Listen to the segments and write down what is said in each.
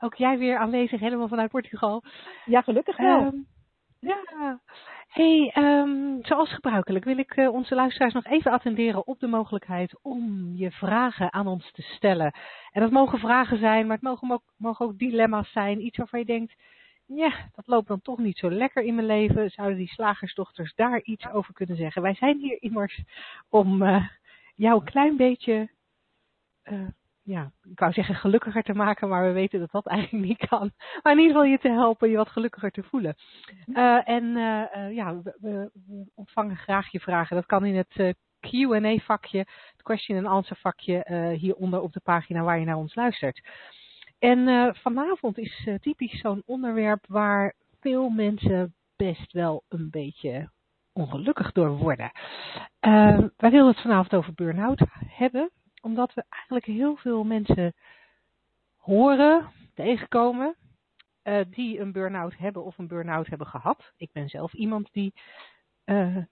Ook jij weer aanwezig helemaal vanuit Portugal. Ja, gelukkig wel. Ehm, ja. Hey, ehm, zoals gebruikelijk wil ik eh, onze luisteraars nog even attenderen op de mogelijkheid om je vragen aan ons te stellen. En dat mogen vragen zijn, maar het mogen ook, mogen ook dilemma's zijn. Iets waarvan je denkt, ja, dat loopt dan toch niet zo lekker in mijn leven. Zouden die slagersdochters daar iets over kunnen zeggen? Wij zijn hier immers om uh, jou een klein beetje uh, ja, ik wou zeggen gelukkiger te maken, maar we weten dat dat eigenlijk niet kan. Maar in ieder geval je te helpen je wat gelukkiger te voelen. Uh, en uh, ja, we, we, ontvangen graag je vragen. Dat kan in het Q&A vakje, het question and answer vakje hieronder op de pagina waar je naar ons luistert. En vanavond is typisch zo'n onderwerp waar veel mensen best wel een beetje ongelukkig door worden. wij willen het vanavond over burn-out hebben omdat we eigenlijk heel veel mensen horen, tegenkomen, uh, die een burn-out hebben of een burn-out hebben gehad. Ik ben zelf iemand die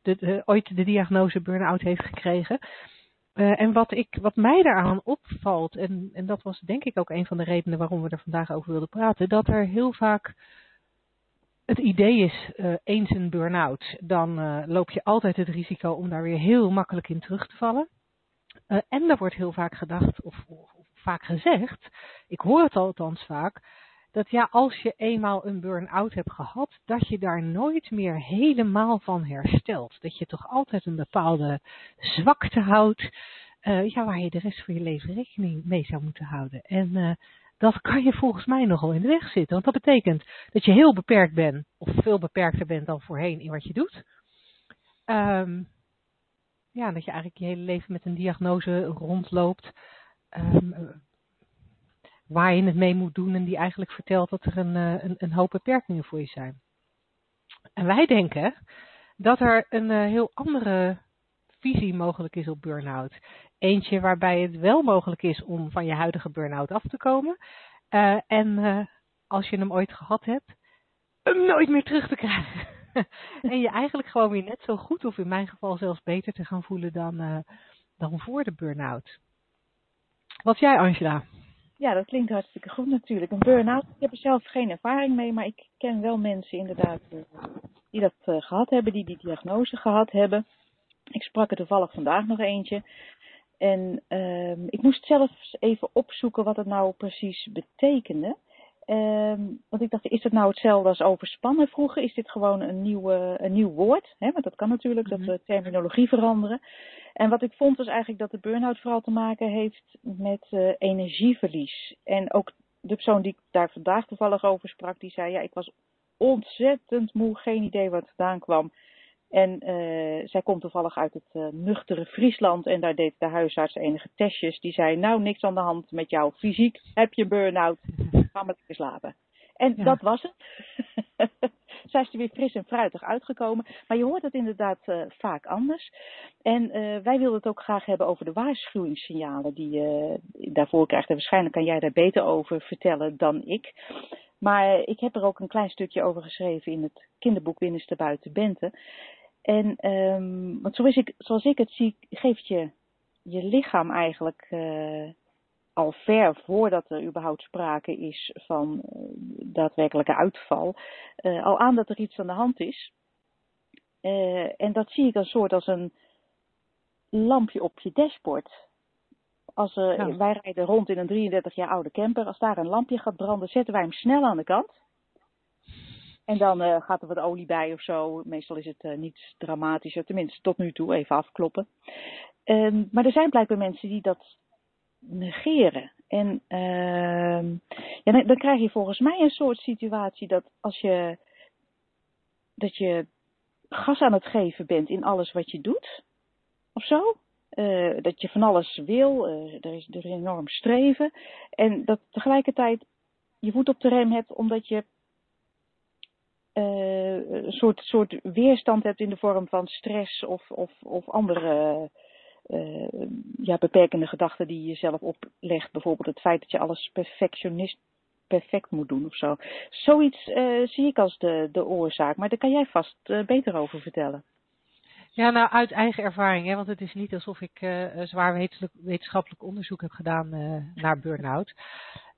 de, ooit de diagnose burn-out heeft gekregen. Uh, en wat, ik, wat mij daaraan opvalt, en, en dat was denk ik ook een van de redenen waarom we er vandaag over wilden praten, dat er heel vaak het idee is, eens een burn-out, dan loop je altijd het risico om daar weer heel makkelijk in terug te vallen. Uh, en er wordt heel vaak gedacht, of, of, vaak gezegd, ik hoor het althans vaak, dat ja, als je eenmaal een burn-out hebt gehad, dat je daar nooit meer helemaal van herstelt. Dat je toch altijd een bepaalde zwakte houdt, uh, ja, waar je de rest van je leven rekening mee zou moeten houden. En uh, dat kan je volgens mij nogal in de weg zitten. Want dat betekent dat je heel beperkt bent, of veel beperkter bent dan voorheen in wat je doet. Um, ja, dat je eigenlijk je hele leven met een diagnose rondloopt. Um, waar je het mee moet doen en die eigenlijk vertelt dat er een, een, een hoop beperkingen voor je zijn. En wij denken dat er een uh, heel andere visie mogelijk is op burn-out. Eentje waarbij het wel mogelijk is om van je huidige burn-out af te komen. Uh, en als je hem ooit gehad hebt, hem nooit meer terug te krijgen. en je eigenlijk gewoon weer net zo goed, of in mijn geval zelfs beter te gaan voelen dan, uh, dan voor de burn-out. Wat jij, Angela? Ja, dat klinkt hartstikke goed natuurlijk. Een burn-out, ik heb er zelf geen ervaring mee, maar ik ken wel mensen inderdaad die dat uh, gehad hebben, die die diagnose gehad hebben. Ik sprak er toevallig vandaag nog eentje. En uh, ik moest zelfs even opzoeken wat het nou precies betekende. Um, want ik dacht, is het nou hetzelfde als overspannen vroeger? Is dit gewoon een, nieuwe, een nieuw woord? Want dat kan natuurlijk, dat we terminologie veranderen. En wat ik vond was eigenlijk dat de burn-out vooral te maken heeft met uh, energieverlies. En ook de persoon die ik daar vandaag toevallig over sprak, die zei, ja, ik was ontzettend moe, geen idee wat vandaan kwam. En uh, zij komt toevallig uit het uh, nuchtere Friesland en daar deed de huisarts enige testjes. Die zei, nou niks aan de hand met jou. Fysiek heb je burn-out, slapen. En ja. dat was het. Zij is er weer fris en fruitig uitgekomen. Maar je hoort het inderdaad uh, vaak anders. En uh, wij wilden het ook graag hebben over de waarschuwingssignalen die je daarvoor krijgt. En waarschijnlijk kan jij daar beter over vertellen dan ik. Maar ik heb er ook een klein stukje over geschreven in het kinderboek Binnenste Buiten Bente. En um, want zoals ik, zoals ik het zie, geeft je je lichaam eigenlijk uh, al ver voordat er überhaupt sprake is van uh, daadwerkelijke uitval, uh, al aan dat er iets aan de hand is. Uh, en dat zie ik een soort als een lampje op je dashboard. Als er. Wij rijden rond in een 33 jaar oude camper. Als daar een lampje gaat branden, zetten wij hem snel aan de kant. En dan uh, gaat er wat olie bij of zo. Meestal is het uh, niet dramatischer, tenminste tot nu toe, even afkloppen. Um, maar er zijn blijkbaar mensen die dat negeren. En uh, ja, dan, krijg je volgens mij een soort situatie dat als je, dat je gas aan het geven bent in alles wat je doet, of zo. Uh, dat je van alles wil, uh, er, is, er enorm streven. En dat tegelijkertijd je voet op de rem hebt omdat je een soort, soort weerstand hebt in de vorm van stress of, of, of andere ja, beperkende gedachten die je jezelf oplegt. Bijvoorbeeld het feit dat je alles perfectionist perfect moet doen of zo. Zoiets zie ik als de, de oorzaak, maar daar kan jij vast beter over vertellen. Ja, nou uit eigen ervaring, hè, want het is niet alsof ik zwaar wetenschappelijk onderzoek heb gedaan naar burn-out.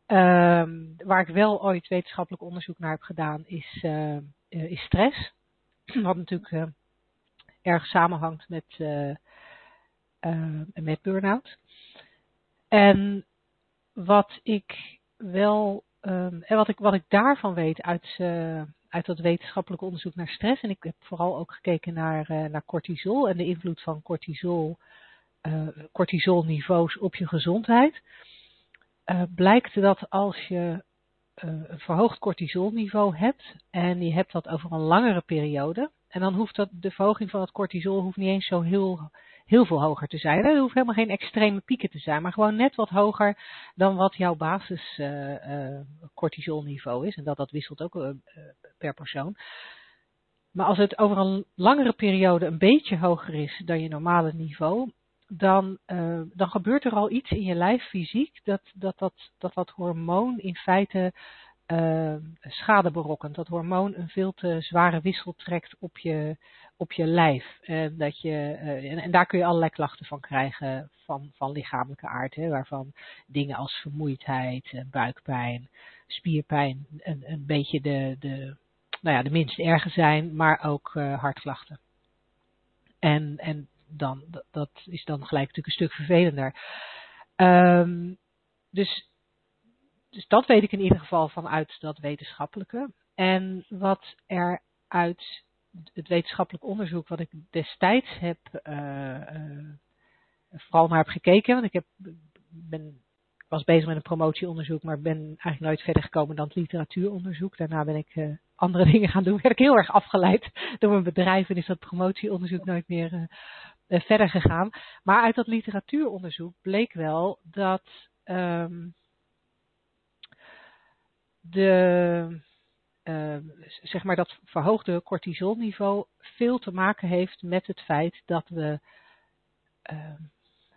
Ehm, waar ik wel ooit wetenschappelijk onderzoek naar heb gedaan is, is stress. Wat natuurlijk erg samenhangt met, met burn-out. En wat ik wel, um, en wat ik, wat ik daarvan weet uit uit dat wetenschappelijk onderzoek naar stress. En ik heb vooral ook gekeken naar, uh, naar cortisol en de invloed van cortisol, cortisolniveaus op je gezondheid. Blijkt dat als je een verhoogd cortisolniveau hebt en je hebt dat over een langere periode, en dan hoeft dat, de verhoging van het cortisol hoeft niet eens zo heel heel veel hoger te zijn. Er hoeft helemaal geen extreme pieken te zijn, maar gewoon net wat hoger dan wat jouw basis uh, uh, cortisolniveau is. En dat, dat wisselt ook uh, per persoon. Maar als het over een langere periode een beetje hoger is dan je normale niveau, dan, dan gebeurt er al iets in je lijf fysiek dat dat, dat, dat, dat hormoon in feite uh, schade berokkent. Dat hormoon een veel te zware wissel trekt op je, op je lijf. En, dat je, uh, en, daar kun je allerlei klachten van krijgen van, van lichamelijke aard. Hè, waarvan dingen als vermoeidheid, eh, buikpijn, spierpijn een, een beetje de, de, nou ja, de minst erge zijn. Maar ook uh, hartklachten. En, en dan, dat is dan gelijk natuurlijk een stuk vervelender. Um, dus dus dat weet ik in ieder geval vanuit dat wetenschappelijke. En wat er uit het wetenschappelijk onderzoek wat ik destijds heb, uh, uh, vooral naar heb gekeken, want ik heb, ben, was bezig met een promotieonderzoek, maar ben eigenlijk nooit verder gekomen dan het literatuuronderzoek. Daarna ben ik uh, andere dingen gaan doen. Werd ik heel erg afgeleid door mijn bedrijf en is dat promotieonderzoek nooit meer verder gegaan. Maar uit dat literatuuronderzoek bleek wel dat um, de, uh, zeg maar dat verhoogde cortisolniveau veel te maken heeft met het feit dat we uh,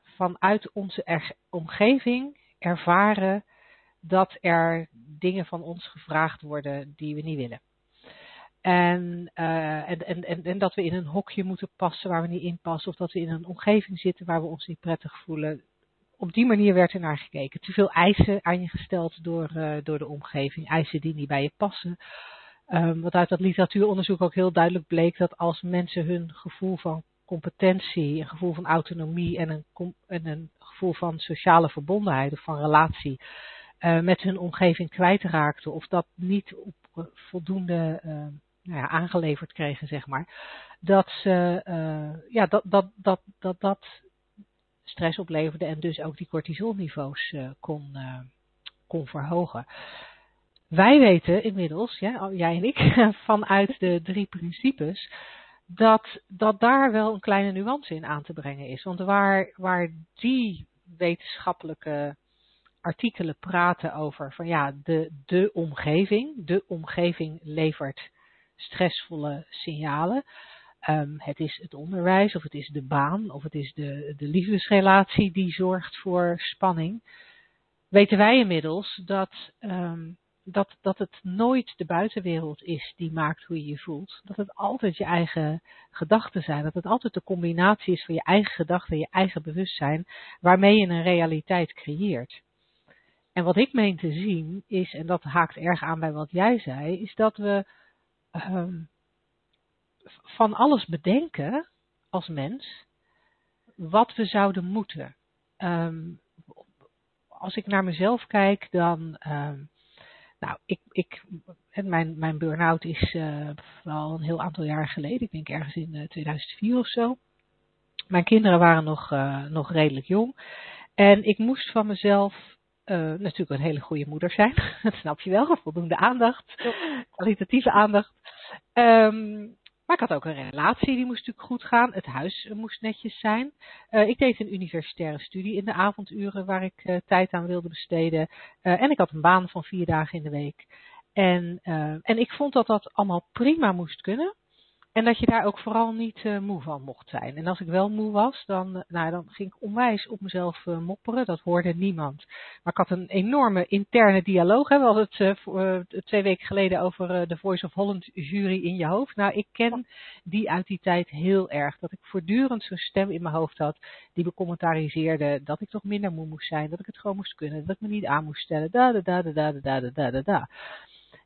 vanuit onze omgeving ervaren dat er dingen van ons gevraagd worden die we niet willen. En, uh, en, en, en, dat we in een hokje moeten passen waar we niet in passen. Of dat we in een omgeving zitten waar we ons niet prettig voelen op die manier werd er naar gekeken. Te veel eisen aan je gesteld door, uh, door de omgeving, eisen die niet bij je passen. Um, wat uit dat literatuuronderzoek ook heel duidelijk bleek, dat als mensen hun gevoel van competentie, een gevoel van autonomie en een, en een gevoel van sociale verbondenheid of van relatie uh, met hun omgeving kwijtraakten, of dat niet voldoende uh, nou ja, aangeleverd kregen, zeg maar, dat ze, ja, dat, dat, dat, dat, dat stress opleverde en dus ook die cortisolniveaus uh, kon, uh, kon verhogen. Wij weten inmiddels, ja, jij en ik, vanuit de drie principes, dat, dat daar wel een kleine nuance in aan te brengen is. Want waar, waar die wetenschappelijke artikelen praten over van ja, de, de omgeving, de omgeving levert stressvolle signalen. Um, het is het onderwijs, of het is de baan, of het is de, de liefdesrelatie die zorgt voor spanning. Weten wij inmiddels dat, um, dat, dat het nooit de buitenwereld is die maakt hoe je je voelt. Dat het altijd je eigen gedachten zijn. Dat het altijd de combinatie is van je eigen gedachten en je eigen bewustzijn waarmee je een realiteit creëert. En wat ik meen te zien is, en dat haakt erg aan bij wat jij zei, is dat we um, van alles bedenken als mens wat we zouden moeten. Um, als ik naar mezelf kijk, dan. Um, nou, ik, ik, mijn, mijn burn-out is uh, wel een heel aantal jaar geleden. Ik denk ergens in uh, 2004 of zo. Mijn kinderen waren nog, uh, nog redelijk jong. En ik moest van mezelf natuurlijk een hele goede moeder zijn. Dat snap je wel. Voldoende aandacht. Kwalitatieve aandacht. Um, maar ik had ook een relatie, die moest natuurlijk goed gaan. Het huis moest netjes zijn. Uh, ik deed een universitaire studie in de avonduren waar ik uh, tijd aan wilde besteden. En ik had een baan van vier dagen in de week. En, en ik vond dat dat allemaal prima moest kunnen. En dat je daar ook vooral niet uh, moe van mocht zijn. En als ik wel moe was, dan, uh, nou, dan ging ik onwijs op mezelf uh, mopperen. Dat hoorde niemand. Maar ik had een enorme interne dialoog. Hè. We hadden het twee weken geleden over de Voice of Holland jury in je hoofd. Nou, ik ken die uit die tijd heel erg. Dat ik voortdurend zo'n stem in mijn hoofd had die me commentariseerde dat ik toch minder moe moest zijn. Dat ik het gewoon moest kunnen. Dat ik me niet aan moest stellen. Da, da, da, da, da, da, da, da, da.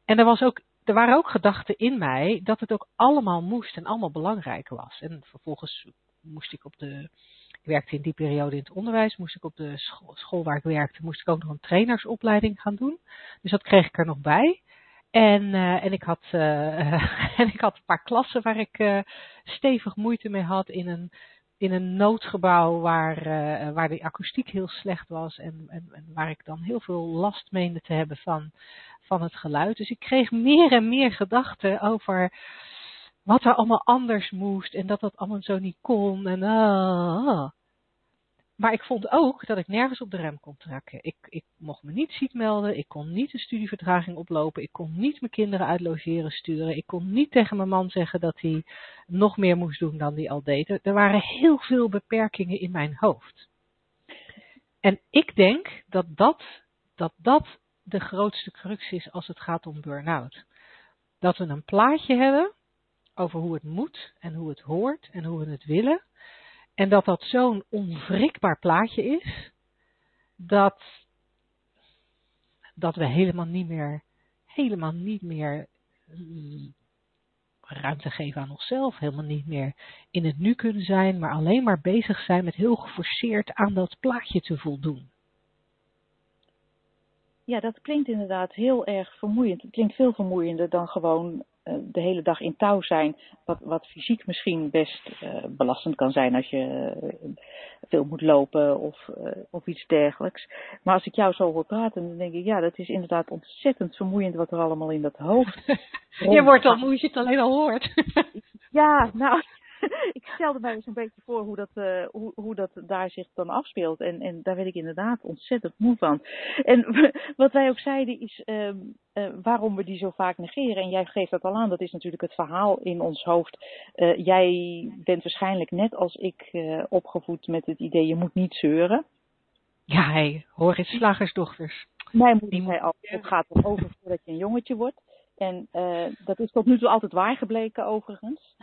En er was ook er waren ook gedachten in mij dat het ook allemaal moest en allemaal belangrijk was. En vervolgens moest ik op de, ik werkte in die periode in het onderwijs, moest ik op de school, waar ik werkte, moest ik ook nog een trainersopleiding gaan doen. Dus dat kreeg ik er nog bij. En, uh, en, ik had, uh, en ik had een paar klassen waar ik uh, stevig moeite mee had in een, in een noodgebouw waar, waar de akoestiek heel slecht was en, en, en, waar ik dan heel veel last meende te hebben van, van het geluid. Dus ik kreeg meer en meer gedachten over wat er allemaal anders moest en dat dat allemaal zo niet kon. En, uh, maar ik vond ook dat ik nergens op de rem kon trekken. Ik, ik mocht me niet ziek melden, ik kon niet een studievertraging oplopen, ik kon niet mijn kinderen uit logeren sturen, ik kon niet tegen mijn man zeggen dat hij nog meer moest doen dan hij al deed. Er waren heel veel beperkingen in mijn hoofd. En ik denk dat dat, dat, dat de grootste crux is als het gaat om burn-out. Dat we een plaatje hebben over hoe het moet en hoe het hoort en hoe we het willen. En dat dat zo'n onwrikbaar plaatje is, dat, dat we helemaal niet meer, helemaal niet meer ruimte geven aan onszelf, helemaal niet meer in het nu kunnen zijn, maar alleen maar bezig zijn met heel geforceerd aan dat plaatje te voldoen. Ja, dat klinkt inderdaad heel erg vermoeiend. Het klinkt veel vermoeiender dan gewoon de hele dag in touw zijn. Wat, wat fysiek misschien best uh, belastend kan zijn als je uh, veel moet lopen of, of iets dergelijks. Maar als ik jou zo hoor praten, dan denk ik, ja, dat is inderdaad ontzettend vermoeiend wat er allemaal in dat hoofd. je wordt al moe als je het alleen al hoort. ja, nou, ik stelde mij eens een beetje voor hoe dat, uh, hoe, hoe dat daar zich dan afspeelt. En, en daar werd ik inderdaad ontzettend moe van. En wat wij ook zeiden is uh, uh, waarom we die zo vaak negeren. En jij geeft dat al aan, dat is natuurlijk het verhaal in ons hoofd. jij bent waarschijnlijk net als ik opgevoed met het idee je moet niet zeuren. Ja, hey, hoor eens slagersdochters. Mijn moeder zei al, het gaat erover voordat je een jongetje wordt. En uh, dat is tot nu toe altijd waar gebleken, overigens.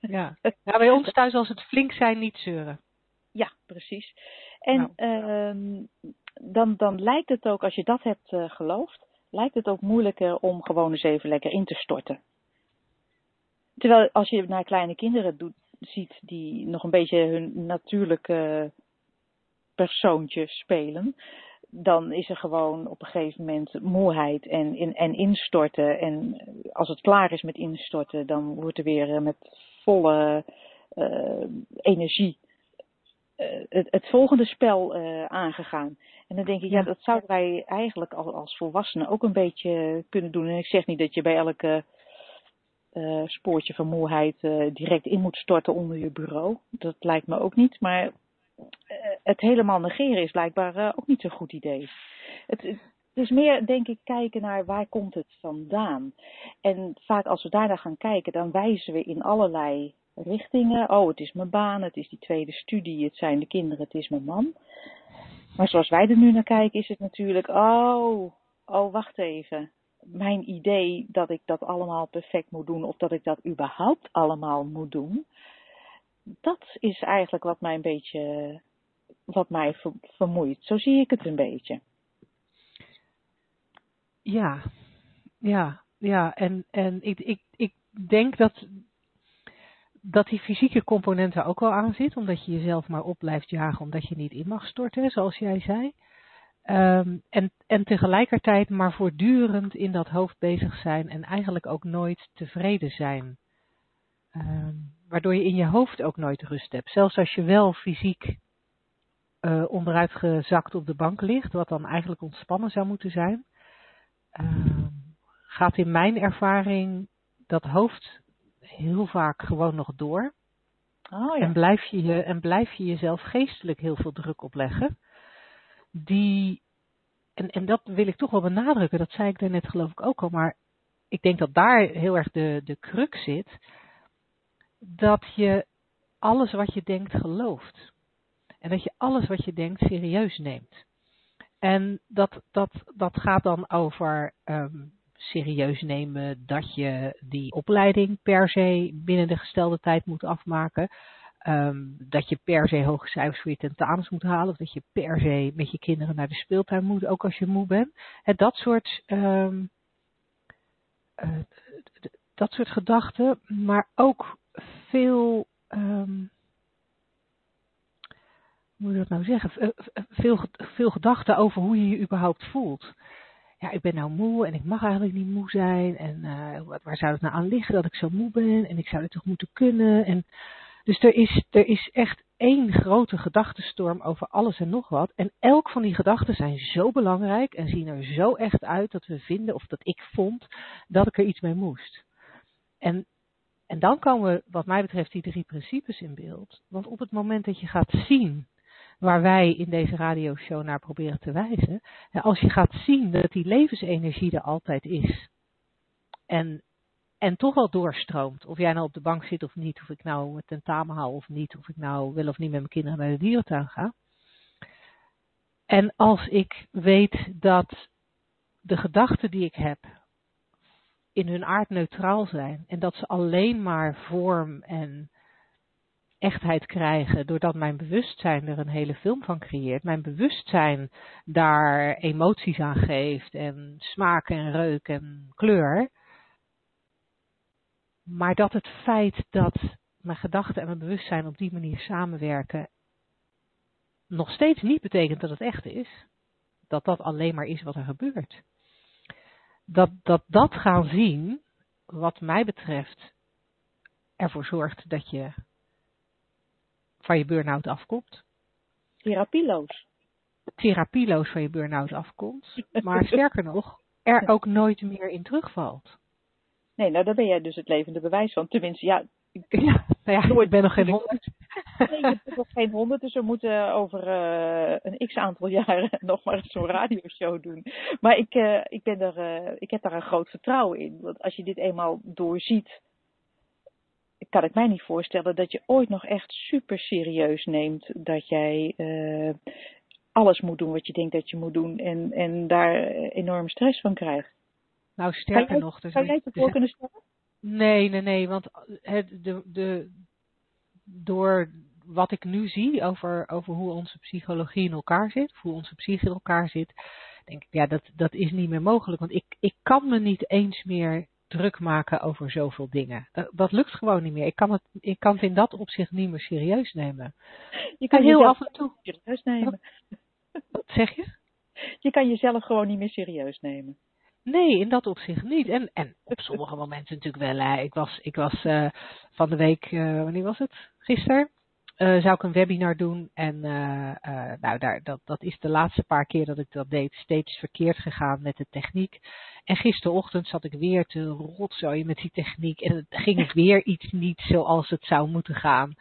Ja. ja, bij ons thuis als het flink zijn, niet zeuren. Ja, precies. En nou. uh, dan, dan lijkt het ook, als je dat hebt uh, geloofd, lijkt het ook moeilijker om gewoon eens even lekker in te storten. Terwijl als je naar kleine kinderen doet, ziet die nog een beetje hun natuurlijke persoontje spelen, dan is er gewoon op een gegeven moment moeheid en, en, en instorten. En als het klaar is met instorten, dan wordt er weer eh, met volle uh, energie uh, het, het, volgende spel uh, aangegaan. En dan denk ik, ja, ja dat zouden wij eigenlijk als, als volwassenen ook een beetje kunnen doen. En ik zeg niet dat je bij elke spoortje van moeheid direct in moet storten onder je bureau. Dat lijkt me ook niet. Maar eh, het helemaal negeren is blijkbaar uh, ook niet zo'n goed idee. Het, is meer, denk ik, kijken naar waar komt het vandaan. En vaak als we daarnaar gaan kijken, dan wijzen we in allerlei richtingen. Oh, het is mijn baan, het is die tweede studie, het zijn de kinderen, het is mijn man. Maar zoals wij er nu naar kijken, is het natuurlijk, oh, oh, wacht even. Mijn idee dat ik dat allemaal perfect moet doen, of dat ik dat überhaupt allemaal moet doen, dat is eigenlijk wat mij een beetje, wat mij vermoeit. Zo zie ik het een beetje. Ja, ja, ja. En, en ik, ik, ik denk dat, dat die fysieke component er ook wel aan zit, omdat je jezelf maar op blijft jagen, omdat je niet in mag storten, zoals jij zei. Um, en, en tegelijkertijd maar voortdurend in dat hoofd bezig zijn en eigenlijk ook nooit tevreden zijn. Um, waardoor je in je hoofd ook nooit rust hebt. Zelfs als je wel fysiek uh, onderuit gezakt op de bank ligt, wat dan eigenlijk ontspannen zou moeten zijn, uh, gaat in mijn ervaring dat hoofd heel vaak gewoon nog door. Oh, ja. en, blijf je je, en blijf je jezelf geestelijk heel veel druk opleggen. Die, en, en dat wil ik toch wel benadrukken, dat zei ik daarnet geloof ik ook al, maar ik denk dat daar heel erg de, de crux zit. Dat je alles wat je denkt gelooft. En dat je alles wat je denkt serieus neemt. En dat, dat, dat gaat dan over um, serieus nemen dat je die opleiding per se binnen de gestelde tijd moet afmaken. Um, dat je per se hoge cijfers voor je tentamens moet halen. Of dat je per se met je kinderen naar de speeltuin moet, ook als je moe bent. En dat soort, um, uh, dat soort gedachten. Maar ook veel, um, hoe moet je dat nou zeggen? Veel, veel gedachten over hoe je je überhaupt voelt ja, ik ben nou moe en ik mag eigenlijk niet moe zijn. En uh, waar zou het nou aan liggen dat ik zo moe ben? En ik zou dit toch moeten kunnen? En dus er is, er is echt één grote gedachtenstorm over alles en nog wat. En elk van die gedachten zijn zo belangrijk en zien er zo echt uit dat we vinden, of dat ik vond, dat ik er iets mee moest. En, en dan komen, wat mij betreft, die drie principes in beeld. Want op het moment dat je gaat zien waar wij in deze radioshow naar proberen te wijzen. Als je gaat zien dat die levensenergie er altijd is. En, en toch wel doorstroomt. Of jij nou op de bank zit of niet. Of ik nou het tentamen haal of niet. Of ik nou wel of niet met mijn kinderen naar de dierentuin ga. En als ik weet dat de gedachten die ik heb in hun aard neutraal zijn. En dat ze alleen maar vorm en echtheid krijgen doordat mijn bewustzijn er een hele film van creëert. Mijn bewustzijn daar emoties aan geeft en smaak en reuk en kleur. Maar dat het feit dat mijn gedachten en mijn bewustzijn op die manier samenwerken nog steeds niet betekent dat het echt is. Dat dat alleen maar is wat er gebeurt. Dat dat, dat gaan zien, wat mij betreft, ervoor zorgt dat je van je burn-out afkomt. Therapieloos. Therapieloos van je burn-out afkomt. Maar sterker nog, er ook nooit meer in terugvalt. Nee, nou daar ben jij dus het levende bewijs van. Tenminste, ja. Ja, nou ja ik ben nog geen honderd. Nee, je bent nog geen honderd, dus we moeten over uh, een x aantal jaren nog maar zo'n radioshow doen. Maar ik, uh, ik, ben er, uh, ik heb daar een groot vertrouwen in. Want als je dit eenmaal doorziet, kan ik mij niet voorstellen dat je ooit nog echt super serieus neemt dat jij alles moet doen wat je denkt dat je moet doen en, en daar enorm stress van krijgt. Nou, sterker nog. Dus zou jij het dus, kunnen stellen? Nee, nee, nee, want het, de, de, door wat ik nu zie over, over hoe onze psychologie in elkaar zit, hoe onze psyche in elkaar zit, denk ik, ja, dat, dat is niet meer mogelijk. Want ik, ik kan me niet eens meer druk maken over zoveel dingen. Dat, dat, lukt gewoon niet meer. Ik kan, het, ik kan het in dat opzicht niet meer serieus nemen. Je kan heel af en toe serieus nemen. Wat zeg je? Je kan jezelf gewoon niet meer serieus nemen. Nee, in dat opzicht niet. En, en op sommige momenten natuurlijk wel. Hè. Ik was, ik was uh, van de week, uh, wanneer was het? Gisteren uh, zou ik een webinar doen. En nou, daar, dat, dat is de laatste paar keer dat ik dat deed steeds verkeerd gegaan met de techniek. En gisterochtend zat ik weer te rotzooien met die techniek. En het ging weer iets niet zoals het zou moeten gaan.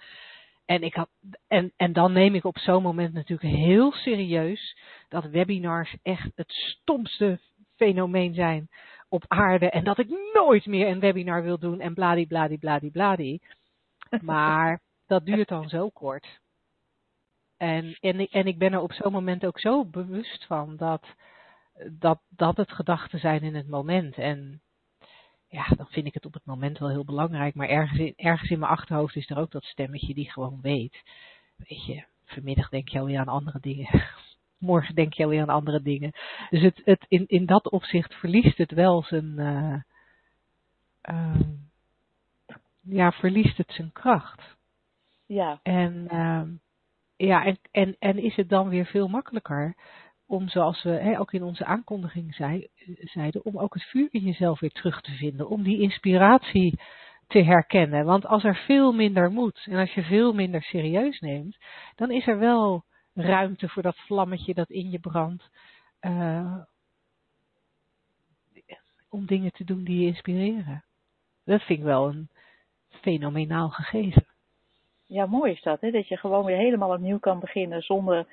En, ik had, en, en dan neem ik op zo'n moment natuurlijk heel serieus dat webinars echt het stomste fenomeen zijn op aarde. En dat ik nooit meer een webinar wil doen en bladibladibladibladie. Maar dat duurt dan zo kort. En, en, en ik ben er op zo'n moment ook zo bewust van dat, dat, dat het gedachten zijn in het moment. En ja, dan vind ik het op het moment wel heel belangrijk. Maar ergens in, ergens in mijn achterhoofd is er ook dat stemmetje die gewoon weet. Weet je, vanmiddag denk je alweer aan andere dingen. Morgen denk je alweer aan andere dingen. Dus het, het, in, in dat opzicht verliest het wel zijn. Uh, uh, ja, verliest het zijn kracht. Ja. En, uh, ja, en, en, en is het dan weer veel makkelijker om, zoals we hè, ook in onze aankondiging zei, zeiden, om ook het vuur in jezelf weer terug te vinden. Om die inspiratie te herkennen. Want als er veel minder moet en als je veel minder serieus neemt, dan is er wel ruimte voor dat vlammetje dat in je brandt. Uh, om dingen te doen die je inspireren. Dat vind ik wel een fenomenaal gegeven. Ja, mooi is dat, hè? dat je gewoon weer helemaal opnieuw kan beginnen zonder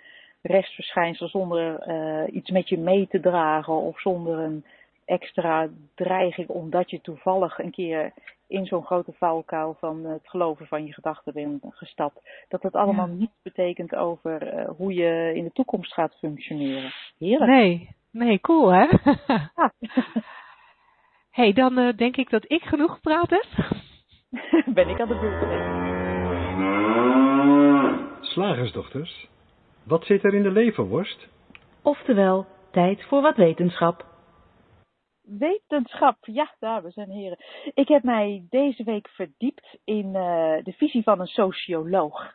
restverschijnsel, zonder uh, iets met je mee te dragen of zonder een extra dreiging omdat je toevallig een keer in zo'n grote valkuil van het geloven van je gedachten bent gestapt. Dat dat allemaal Ja. niets betekent over eh, hoe je in de toekomst gaat functioneren. Heerlijk. Nee, nee, cool hè? Ja. hey, dan eh, denk ik dat ik genoeg gepraat heb. ben ik aan de beurt. Slagersdochters, wat zit er in de leverworst? Oftewel, tijd voor wat wetenschap. Wetenschap, ja, dames en heren. Ik heb mij deze week verdiept in eh, de visie van een socioloog.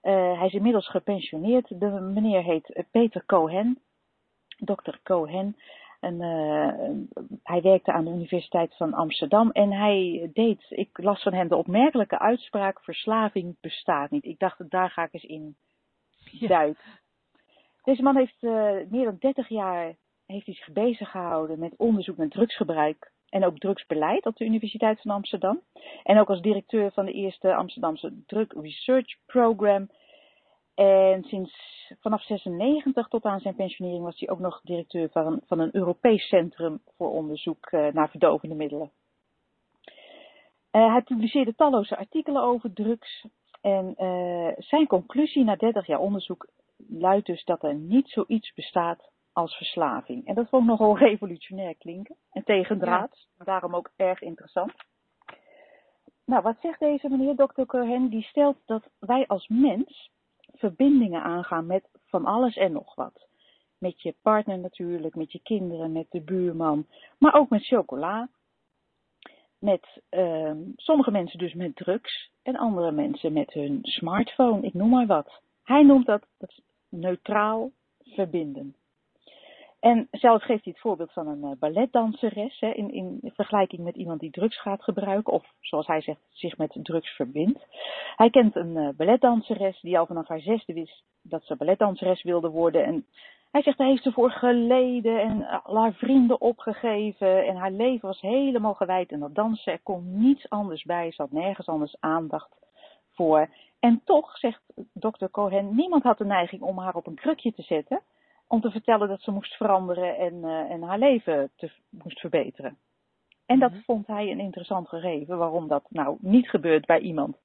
Eh, hij is inmiddels gepensioneerd. De meneer heet Peter Cohen, dokter Cohen. En, eh, hij werkte aan de Universiteit van Amsterdam en hij deed, ik las van hem de opmerkelijke uitspraak: verslaving bestaat niet. Ik dacht, daar ga ik eens in Ja. duiken. Deze man heeft meer dan 30 jaar heeft hij zich bezig gehouden met onderzoek naar drugsgebruik en ook drugsbeleid op de Universiteit van Amsterdam. En ook als directeur van de eerste Amsterdamse Drug Research Program. En sinds vanaf 96 tot aan zijn pensionering was hij ook nog directeur van, van een Europees Centrum voor Onderzoek eh, naar verdovende middelen. Eh, hij publiceerde talloze artikelen over drugs. En eh, zijn conclusie na 30 jaar onderzoek luidt dus dat er niet zoiets bestaat als verslaving. En dat vond ik nogal revolutionair klinken. En tegendraads. Daarom ook erg interessant. Nou, wat zegt deze meneer, dokter Cohen? Die stelt dat wij als mens verbindingen aangaan met van alles en nog wat. Met je partner natuurlijk, met je kinderen, met de buurman, maar ook met chocola. Met ehm, sommige mensen dus met drugs en andere mensen met hun smartphone, ik noem maar wat. Hij noemt dat, dat neutraal verbinden. En zelf geeft hij het voorbeeld van een eh, balletdanseres hè, in, in vergelijking met iemand die drugs gaat gebruiken, of zoals hij zegt, zich met drugs verbindt. Hij kent een eh, balletdanseres die al vanaf haar zesde wist dat ze balletdanseres wilde worden. En hij zegt, daar heeft ze voor geleden en al haar vrienden opgegeven. En haar leven was helemaal gewijd aan dat dansen. Er kon niets anders bij, ze had nergens anders aandacht voor. En toch, zegt dokter Cohen, niemand had de neiging om haar op een krukje te zetten om te vertellen dat ze moest veranderen en, uh, en haar leven te, moest verbeteren. En dat vond hij een interessant gegeven, waarom dat nou niet gebeurt bij iemand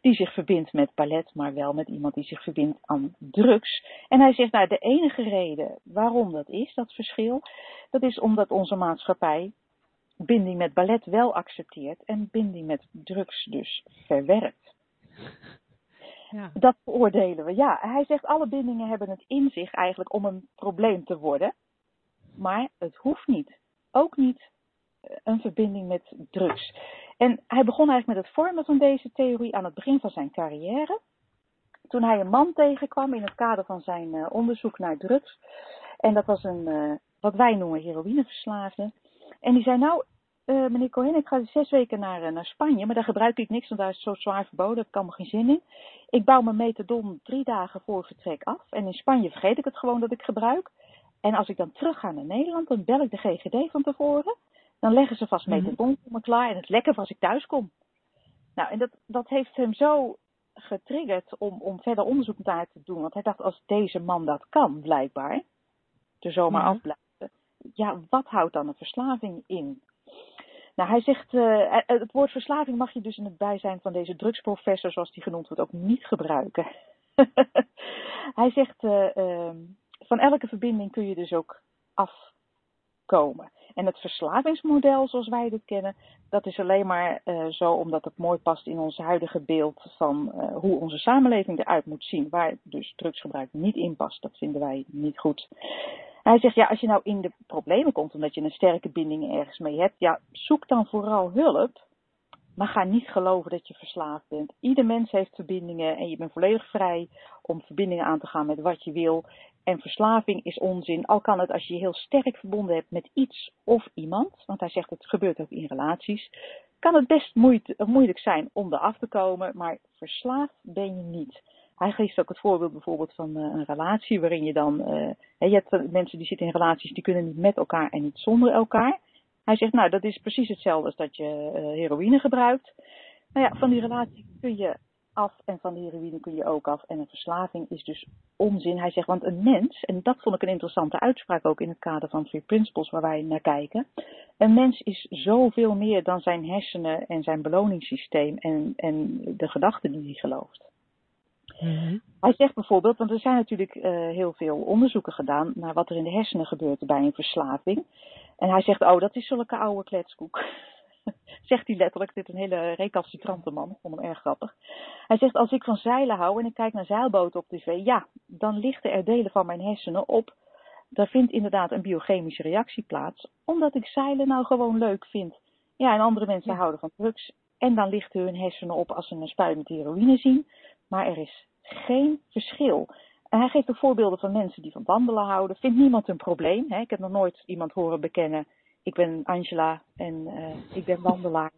die zich verbindt met ballet, maar wel met iemand die zich verbindt aan drugs. En hij zegt, nou, de enige reden waarom dat is, dat verschil, dat is omdat onze maatschappij binding met ballet wel accepteert en binding met drugs dus verwerpt. Dat beoordelen we. Ja, hij zegt alle bindingen hebben het in zich eigenlijk om een probleem te worden. Maar het hoeft niet. Ook niet een verbinding met drugs. En hij begon eigenlijk met het vormen van deze theorie aan het begin van zijn carrière. Toen hij een man tegenkwam in het kader van zijn uh, onderzoek naar drugs. En dat was een, uh, wat wij noemen heroïneverslaafde. En die zei, nou, uh, meneer Cohen, ik ga zes weken naar, naar Spanje, maar daar gebruik ik niks, want daar is het zo zwaar verboden, daar heb ik allemaal geen zin in. Ik bouw mijn metadon drie dagen voor vertrek af. En in Spanje vergeet ik het gewoon dat ik gebruik. En als ik dan terug ga naar Nederland, dan bel ik de GGD van tevoren. Dan leggen ze vast metadon voor me klaar en het lekker als ik thuis kom. Nou, en dat, dat heeft hem zo getriggerd om, om verder onderzoek naar te doen. Want hij dacht, als deze man dat kan, blijkbaar, er zomaar Mhm. afblijven. Ja, wat houdt dan een verslaving in? Nou, hij zegt, uh, het woord verslaving mag je dus in het bijzijn van deze drugsprofessor, zoals die genoemd wordt, ook niet gebruiken. hij zegt, uh, van elke verbinding kun je dus ook afkomen. En het verslavingsmodel, zoals wij dit kennen, dat is alleen maar zo omdat het mooi past in ons huidige beeld van hoe onze samenleving eruit moet zien. Waar dus drugsgebruik niet in past, dat vinden wij niet goed. Hij zegt, ja, als je nou in de problemen komt omdat je een sterke binding ergens mee hebt, ja, zoek dan vooral hulp. Maar ga niet geloven dat je verslaafd bent. Ieder mens heeft verbindingen en je bent volledig vrij om verbindingen aan te gaan met wat je wil. En verslaving is onzin. Al kan het als je heel sterk verbonden hebt met iets of iemand. Want hij zegt het gebeurt ook in relaties. Kan het best moeilijk zijn om eraf te komen. Maar verslaafd ben je niet. Hij geeft ook het voorbeeld bijvoorbeeld van uh, een relatie waarin je dan. Uh, je hebt mensen die zitten in relaties die kunnen niet met elkaar en niet zonder elkaar. Hij zegt, nou, dat is precies hetzelfde als dat je heroïne gebruikt. Nou ja, van die relatie kun je af en van de heroïne kun je ook af. En een verslaving is dus onzin. Hij zegt, want een mens, en dat vond ik een interessante uitspraak ook in het kader van Three Principles waar wij naar kijken. Een mens is zoveel meer dan zijn hersenen en zijn beloningssysteem en, en de gedachten die hij gelooft. Mhm. Hij zegt bijvoorbeeld, want er zijn natuurlijk uh, heel veel onderzoeken gedaan naar wat er in de hersenen gebeurt bij een verslaving. En hij zegt, oh, dat is zulke oude kletskoek. zegt hij letterlijk, dit is een hele recalcitrante man, ik vond hem erg grappig. Hij zegt, als ik van zeilen hou en ik kijk naar zeilboten op tv, ja, dan lichten er delen van mijn hersenen op. Daar vindt inderdaad een biochemische reactie plaats, omdat ik zeilen nou gewoon leuk vind. Ja, en andere mensen houden van drugs. En dan lichten hun hersenen op als ze een spuit met heroïne zien. Maar er is geen verschil. En hij geeft ook voorbeelden van mensen die van wandelen houden. Vindt niemand een probleem. Hè? Ik heb nog nooit iemand horen bekennen. Ik ben Angela en uh, ik ben wandelaar.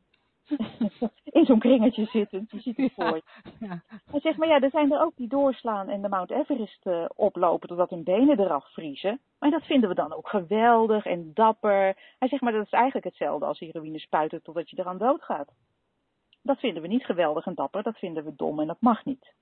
in zo'n kringetje zitten. Je ziet het voor je. Ja. Hij zegt, maar ja, er zijn er ook die doorslaan en de Mount Everest uh, oplopen totdat hun benen eraf vriezen. Maar dat vinden we dan ook geweldig en dapper. Hij zegt, maar dat is eigenlijk hetzelfde als heroïne spuiten totdat je eraan doodgaat. Dat vinden we niet geweldig en dapper, dat vinden we dom en dat mag niet.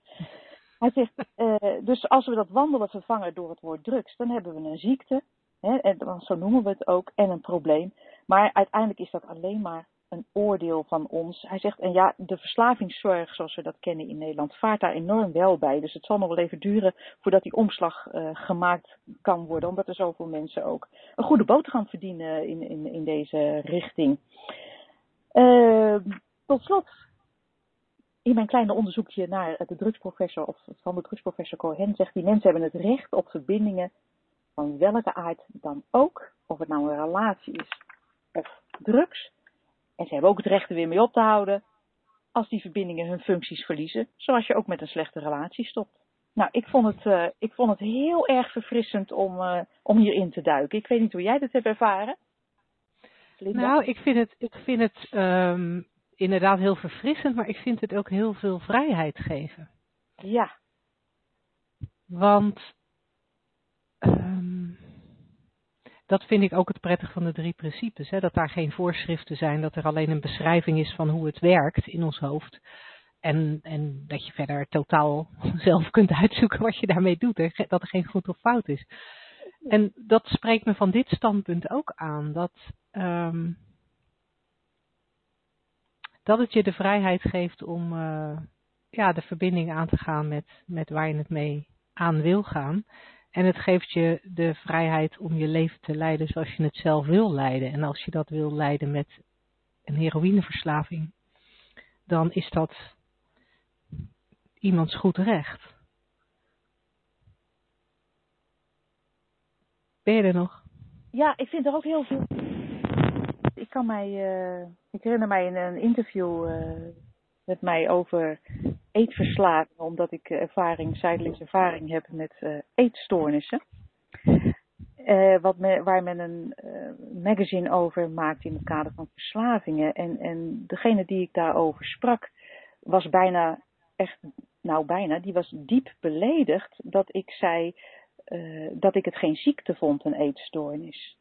Hij zegt, uh, dus als we dat wandelen vervangen door het woord drugs, dan hebben we een ziekte, hè, en zo noemen we het ook, en een probleem. Maar uiteindelijk is dat alleen maar een oordeel van ons. Hij zegt, en ja, de verslavingszorg zoals we dat kennen in Nederland vaart daar enorm wel bij. Dus het zal nog wel even duren voordat die omslag uh, gemaakt kan worden, omdat er zoveel mensen ook een goede boterham verdienen in, in, in deze richting. Uh, tot slot, in mijn kleine onderzoekje naar de drugsprofessor of van de drugsprofessor Cohen zegt die mensen hebben het recht op verbindingen van welke aard dan ook, of het nou een relatie is of drugs. En ze hebben ook het recht er weer mee op te houden als die verbindingen hun functies verliezen, zoals je ook met een slechte relatie stopt. Nou, ik vond het, uh, ik vond het heel erg verfrissend om, uh, om hierin te duiken. Ik weet niet hoe jij dat hebt ervaren. Linda? Nou, ik vind het, ik vind het um, inderdaad heel verfrissend, maar ik vind het ook heel veel vrijheid geven. Ja. Want um, dat vind ik ook het prettig van de drie principes. Hè? Dat daar geen voorschriften zijn, dat er alleen een beschrijving is van hoe het werkt in ons hoofd. En, en dat je verder totaal zelf kunt uitzoeken wat je daarmee doet. Hè? Dat er geen goed of fout is. En dat spreekt me van dit standpunt ook aan. Dat, um, dat het je de vrijheid geeft om uh, ja, de verbinding aan te gaan met, met waar je het mee aan wil gaan. En het geeft je de vrijheid om je leven te leiden zoals je het zelf wil leiden. En als je dat wil leiden met een heroïneverslaving, dan is dat iemands goed recht. Ben je er nog? Ja, ik vind er ook heel veel. Ik mij, uh, ik herinner mij in een interview uh, met mij over eetverslaving, omdat ik ervaring, zijdelings ervaring heb met uh, eetstoornissen. Wat waar men een magazine over maakt in het kader van verslavingen. En, en degene die ik daarover sprak, was bijna, echt, nou bijna, die was diep beledigd dat ik zei dat ik het geen ziekte vond, een eetstoornis.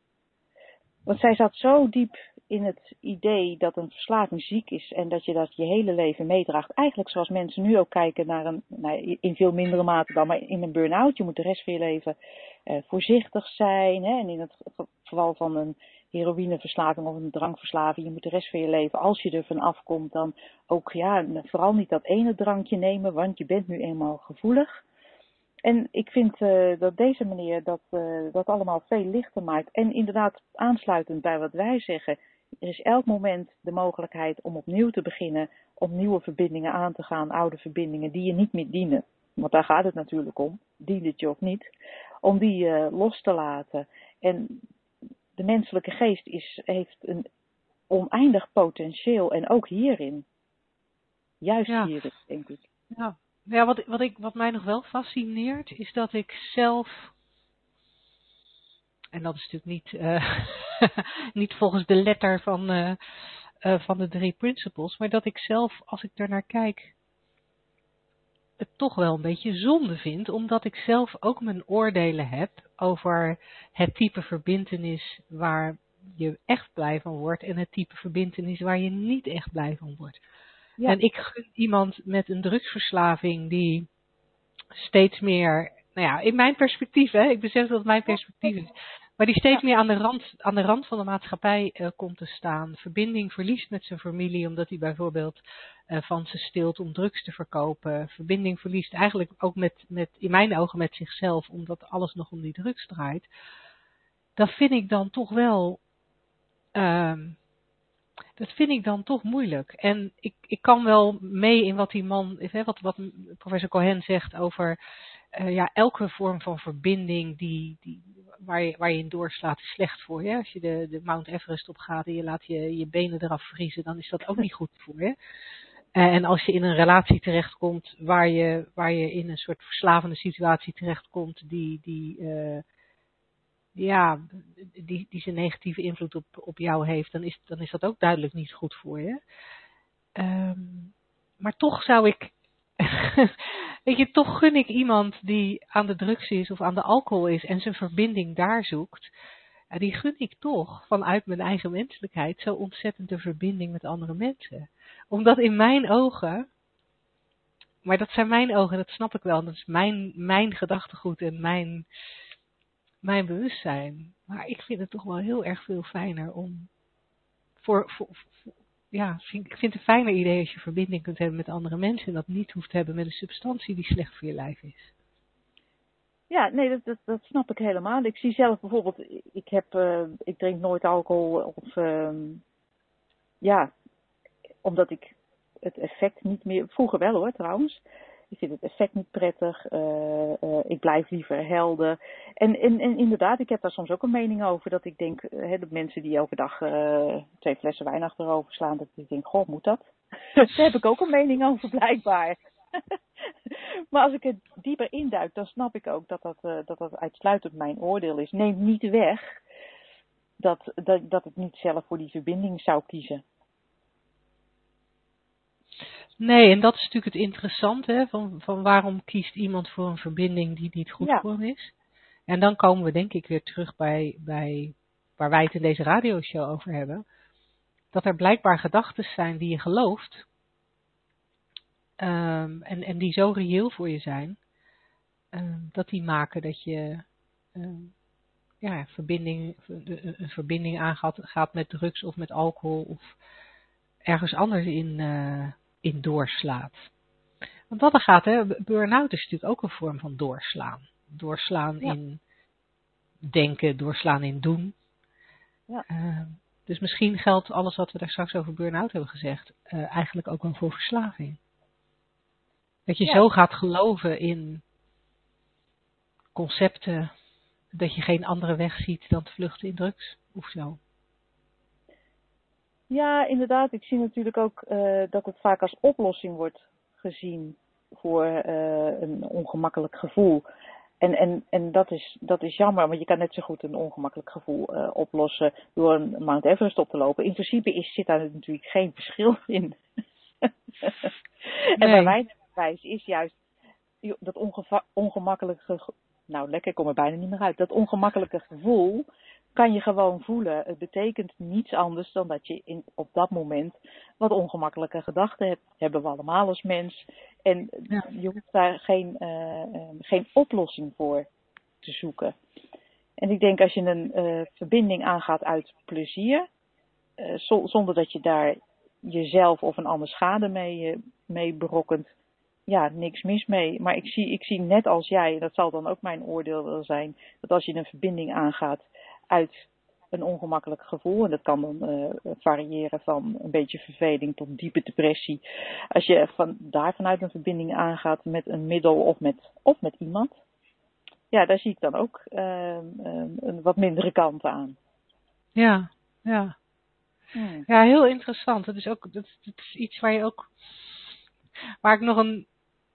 Want zij zat zo diep in het idee dat een verslaving ziek is en dat je dat je hele leven meedraagt. Eigenlijk zoals mensen nu ook kijken naar een, nou, in veel mindere mate dan, maar in een burn-out. Je moet de rest van je leven uh, voorzichtig zijn. Hè? En in het geval van een heroïneverslaving of een drankverslaving, je moet de rest van je leven, als je er van afkomt, dan ook ja, vooral niet dat ene drankje nemen, want je bent nu eenmaal gevoelig. En ik vind uh, dat deze manier dat, uh, dat allemaal veel lichter maakt. En inderdaad, aansluitend bij wat wij zeggen, er is elk moment de mogelijkheid om opnieuw te beginnen, om nieuwe verbindingen aan te gaan, oude verbindingen die je niet meer dienen. Want daar gaat het natuurlijk om, dient het je of niet, om die uh, los te laten. En de menselijke geest is, heeft een oneindig potentieel en ook hierin. Juist ja. hierin, denk ik. Ja, ja, wat, wat, ik, wat mij nog wel fascineert, is dat ik zelf. En dat is natuurlijk niet, uh, niet volgens de letter van, uh, uh, van de drie principles, maar dat ik zelf, als ik er naar kijk, het toch wel een beetje zonde vind, omdat ik zelf ook mijn oordelen heb over het type verbintenis waar je echt blij van wordt en het type verbintenis waar je niet echt blij van wordt. Ja. En ik gun iemand met een drugsverslaving die steeds meer, nou ja, in mijn perspectief, hè, ik besef dat het mijn perspectief is, maar die steeds meer aan de rand, aan de rand van de maatschappij eh, komt te staan. Verbinding verliest met zijn familie, omdat hij bijvoorbeeld eh, van ze stilt om drugs te verkopen. Verbinding verliest eigenlijk ook met, met, in mijn ogen met zichzelf, omdat alles nog om die drugs draait. Dat vind ik dan toch wel, ehm, dat vind ik dan toch moeilijk. En ik, ik kan wel mee in wat die man, hè, wat, wat professor Cohen zegt over eh, ja, elke vorm van verbinding die, die, waar, je, waar je in doorslaat is slecht voor je. Als je de, de Mount Everest opgaat en je laat je, je benen eraf vriezen, dan is dat ook niet goed voor je. Eh, en als je in een relatie terechtkomt waar je, waar je in een soort verslavende situatie terechtkomt die, die, uh, ja, die, die zijn negatieve invloed op, op jou heeft, dan is, dan is dat ook duidelijk niet goed voor je. Um, maar toch zou ik, weet je, toch gun ik iemand die aan de drugs is of aan de alcohol is en zijn verbinding daar zoekt. En die gun ik toch vanuit mijn eigen menselijkheid zo ontzettend de verbinding met andere mensen. Omdat in mijn ogen, maar dat zijn mijn ogen, dat snap ik wel, dat is mijn, mijn gedachtegoed en mijn, mijn bewustzijn. Maar ik vind het toch wel heel erg veel fijner om voor, ja, ik vind het een fijner idee als je verbinding kunt hebben met andere mensen en dat niet hoeft te hebben met een substantie die slecht voor je lijf is. Ja, nee, dat, dat, snap ik helemaal. Ik zie zelf bijvoorbeeld, ik, heb, uh, ik drink nooit alcohol of uh, ja, omdat ik het effect niet meer, vroeger wel hoor trouwens, ik vind het effect niet prettig. Uh, uh, ik blijf liever helder. En, en, inderdaad, ik heb daar soms ook een mening over. Dat ik denk, uh, de mensen die elke dag twee flessen wijn achterover slaan. Dat ik denk, goh, moet dat? daar heb ik ook een mening over blijkbaar. maar als ik het dieper induik, dan snap ik ook dat dat, dat, dat uitsluitend mijn oordeel is. Neemt niet weg dat, dat, dat ik niet zelf voor die verbinding zou kiezen. Nee, en dat is natuurlijk het interessante, van, van waarom kiest iemand voor een verbinding die niet goed ja. voor hem is. En dan komen we denk ik weer terug bij, bij waar wij het in deze radioshow over hebben. Dat er blijkbaar gedachten zijn die je gelooft. Um, en, en die zo reëel voor je zijn. Um, dat die maken dat je um, ja, verbinding, een verbinding aangaat gaat met drugs of met alcohol of ergens anders in, uh, in doorslaat. Want wat er gaat, hè, burn-out is natuurlijk ook een vorm van doorslaan. Doorslaan ja. in denken, doorslaan in doen. Ja. Uh, dus misschien geldt alles wat we daar straks over burn-out hebben gezegd, uh, eigenlijk ook wel voor verslaving. Dat je ja. zo gaat geloven in concepten, dat je geen andere weg ziet dan te vluchten in drugs of zo. Ja, inderdaad. Ik zie natuurlijk ook uh, dat het vaak als oplossing wordt gezien voor uh, een ongemakkelijk gevoel. En, en, en dat, is, dat is jammer, want je kan net zo goed een ongemakkelijk gevoel uh, oplossen door een Mount Everest op te lopen. In principe is, zit daar natuurlijk geen verschil in. en Nee. bij mijn wijs is juist dat ongemakkelijke, ge- nou lekker, ik kom er bijna niet meer uit. Dat ongemakkelijke gevoel kan je gewoon voelen. Het betekent niets anders dan dat je in, op dat moment wat ongemakkelijke gedachten hebt. Hebben we allemaal als mens. En Ja. je hoeft daar geen, eh, eh, geen oplossing voor te zoeken. En ik denk als je een eh, verbinding aangaat uit plezier, zo- zonder dat je daar jezelf of een ander schade mee, mee berokkent, ja, niks mis mee. Maar ik zie, ik zie net als jij, en dat zal dan ook mijn oordeel wel zijn, dat als je een verbinding aangaat uit een ongemakkelijk gevoel, en dat kan dan eh, variëren van een beetje verveling tot diepe depressie. Als je van, daar vanuit een verbinding aangaat met een middel of met, of met iemand, ja, daar zie ik dan ook ehm, ehm, een wat mindere kant aan. Ja, ja. Hmm. Ja, heel interessant. Dat is ook dat, is- dat is iets waar je ook waar ik nog een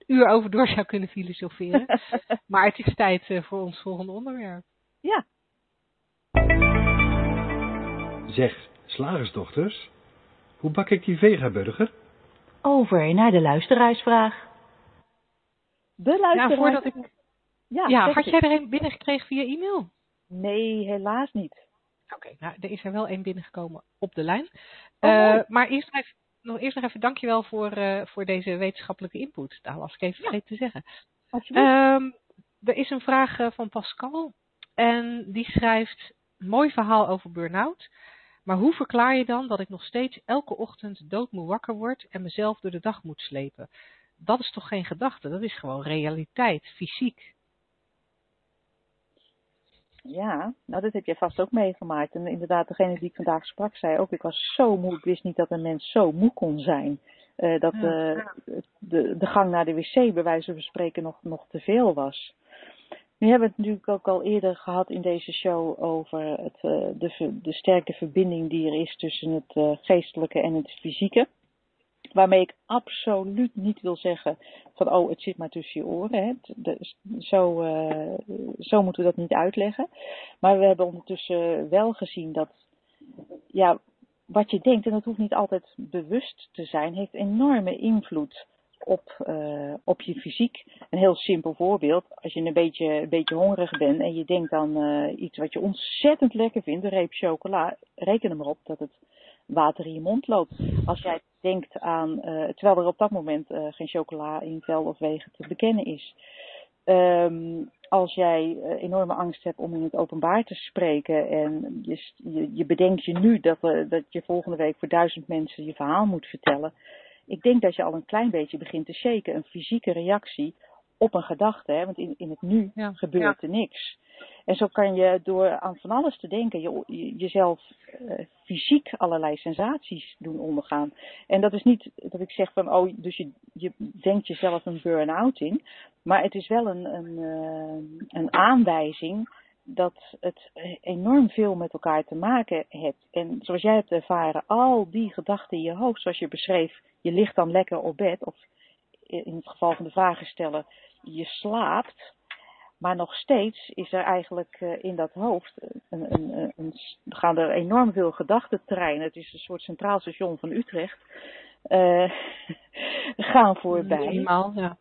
uur over door zou kunnen filosoferen. maar het is tijd eh, voor ons volgende onderwerp. ja, Zeg, slagersdochters, hoe bak ik die vegaburger? Over naar de luisteraarsvraag. de Ja, luisteraar. voordat ik. Ja, Ja, had jij er een binnengekregen via e-mail? Nee, helaas niet. Oké, nou, er is er wel één binnengekomen op de lijn. Oh. Eh, maar eerst even, nog eerst nog even dankjewel voor, uh, voor deze wetenschappelijke input. Daar was ik even vergeten te zeggen. Um, er is een vraag uh, van Pascal. En die schrijft, mooi verhaal over burn-out. Maar hoe verklaar je dan dat ik nog steeds elke ochtend doodmoe wakker word en mezelf door de dag moet slepen? Dat is toch geen gedachte, dat is gewoon realiteit, fysiek. Ja, nou dat heb je vast ook meegemaakt. En inderdaad, degene die ik vandaag sprak zei ook, ik was zo moe, ik wist niet dat een mens zo moe kon zijn. Uh, dat uh, de, de gang naar de wc bij wijze van spreken nog, nog te veel was. Nu hebben we het natuurlijk ook al eerder gehad in deze show over het, uh, de, de sterke verbinding die er is tussen het geestelijke en het fysieke. Waarmee ik absoluut niet wil zeggen van oh, het zit maar tussen je oren. Hè. zo, uh, zo moeten we dat niet uitleggen. Maar we hebben ondertussen wel gezien dat ja, wat je denkt, en dat hoeft niet altijd bewust te zijn, heeft enorme invloed op, uh, op je fysiek. Een heel simpel voorbeeld. Als je een beetje, een beetje hongerig bent en je denkt aan uh, iets wat je ontzettend lekker vindt, een reep chocola, reken er maar op dat het water in je mond loopt. Als jij denkt aan, uh, terwijl er op dat moment geen chocola in vel of wegen te bekennen is. Um, als jij enorme angst hebt om in het openbaar te spreken en je, je, je bedenkt je nu dat, dat je volgende week voor duizend mensen je verhaal moet vertellen. Ik denk dat je al een klein beetje begint te shaken, een fysieke reactie op een gedachte. Hè? Want in, in het nu ja, gebeurt ja. er niks. En zo kan je door aan van alles te denken je, jezelf uh, fysiek allerlei sensaties doen ondergaan. En dat is niet dat ik zeg van, oh, dus je, je denkt jezelf een burn-out in. Maar het is wel een, een, uh, een aanwijzing dat het enorm veel met elkaar te maken heeft. En zoals jij hebt ervaren, al die gedachten in je hoofd, zoals je beschreef, je ligt dan lekker op bed, of in het geval van de vragen stellen, je slaapt. Maar nog steeds is er eigenlijk uh, in dat hoofd, een, een, een, een, gaan er enorm veel gedachtentreinen. Het is een soort centraal station van Utrecht. Uh, gaan voorbij. Eenmaal, ja.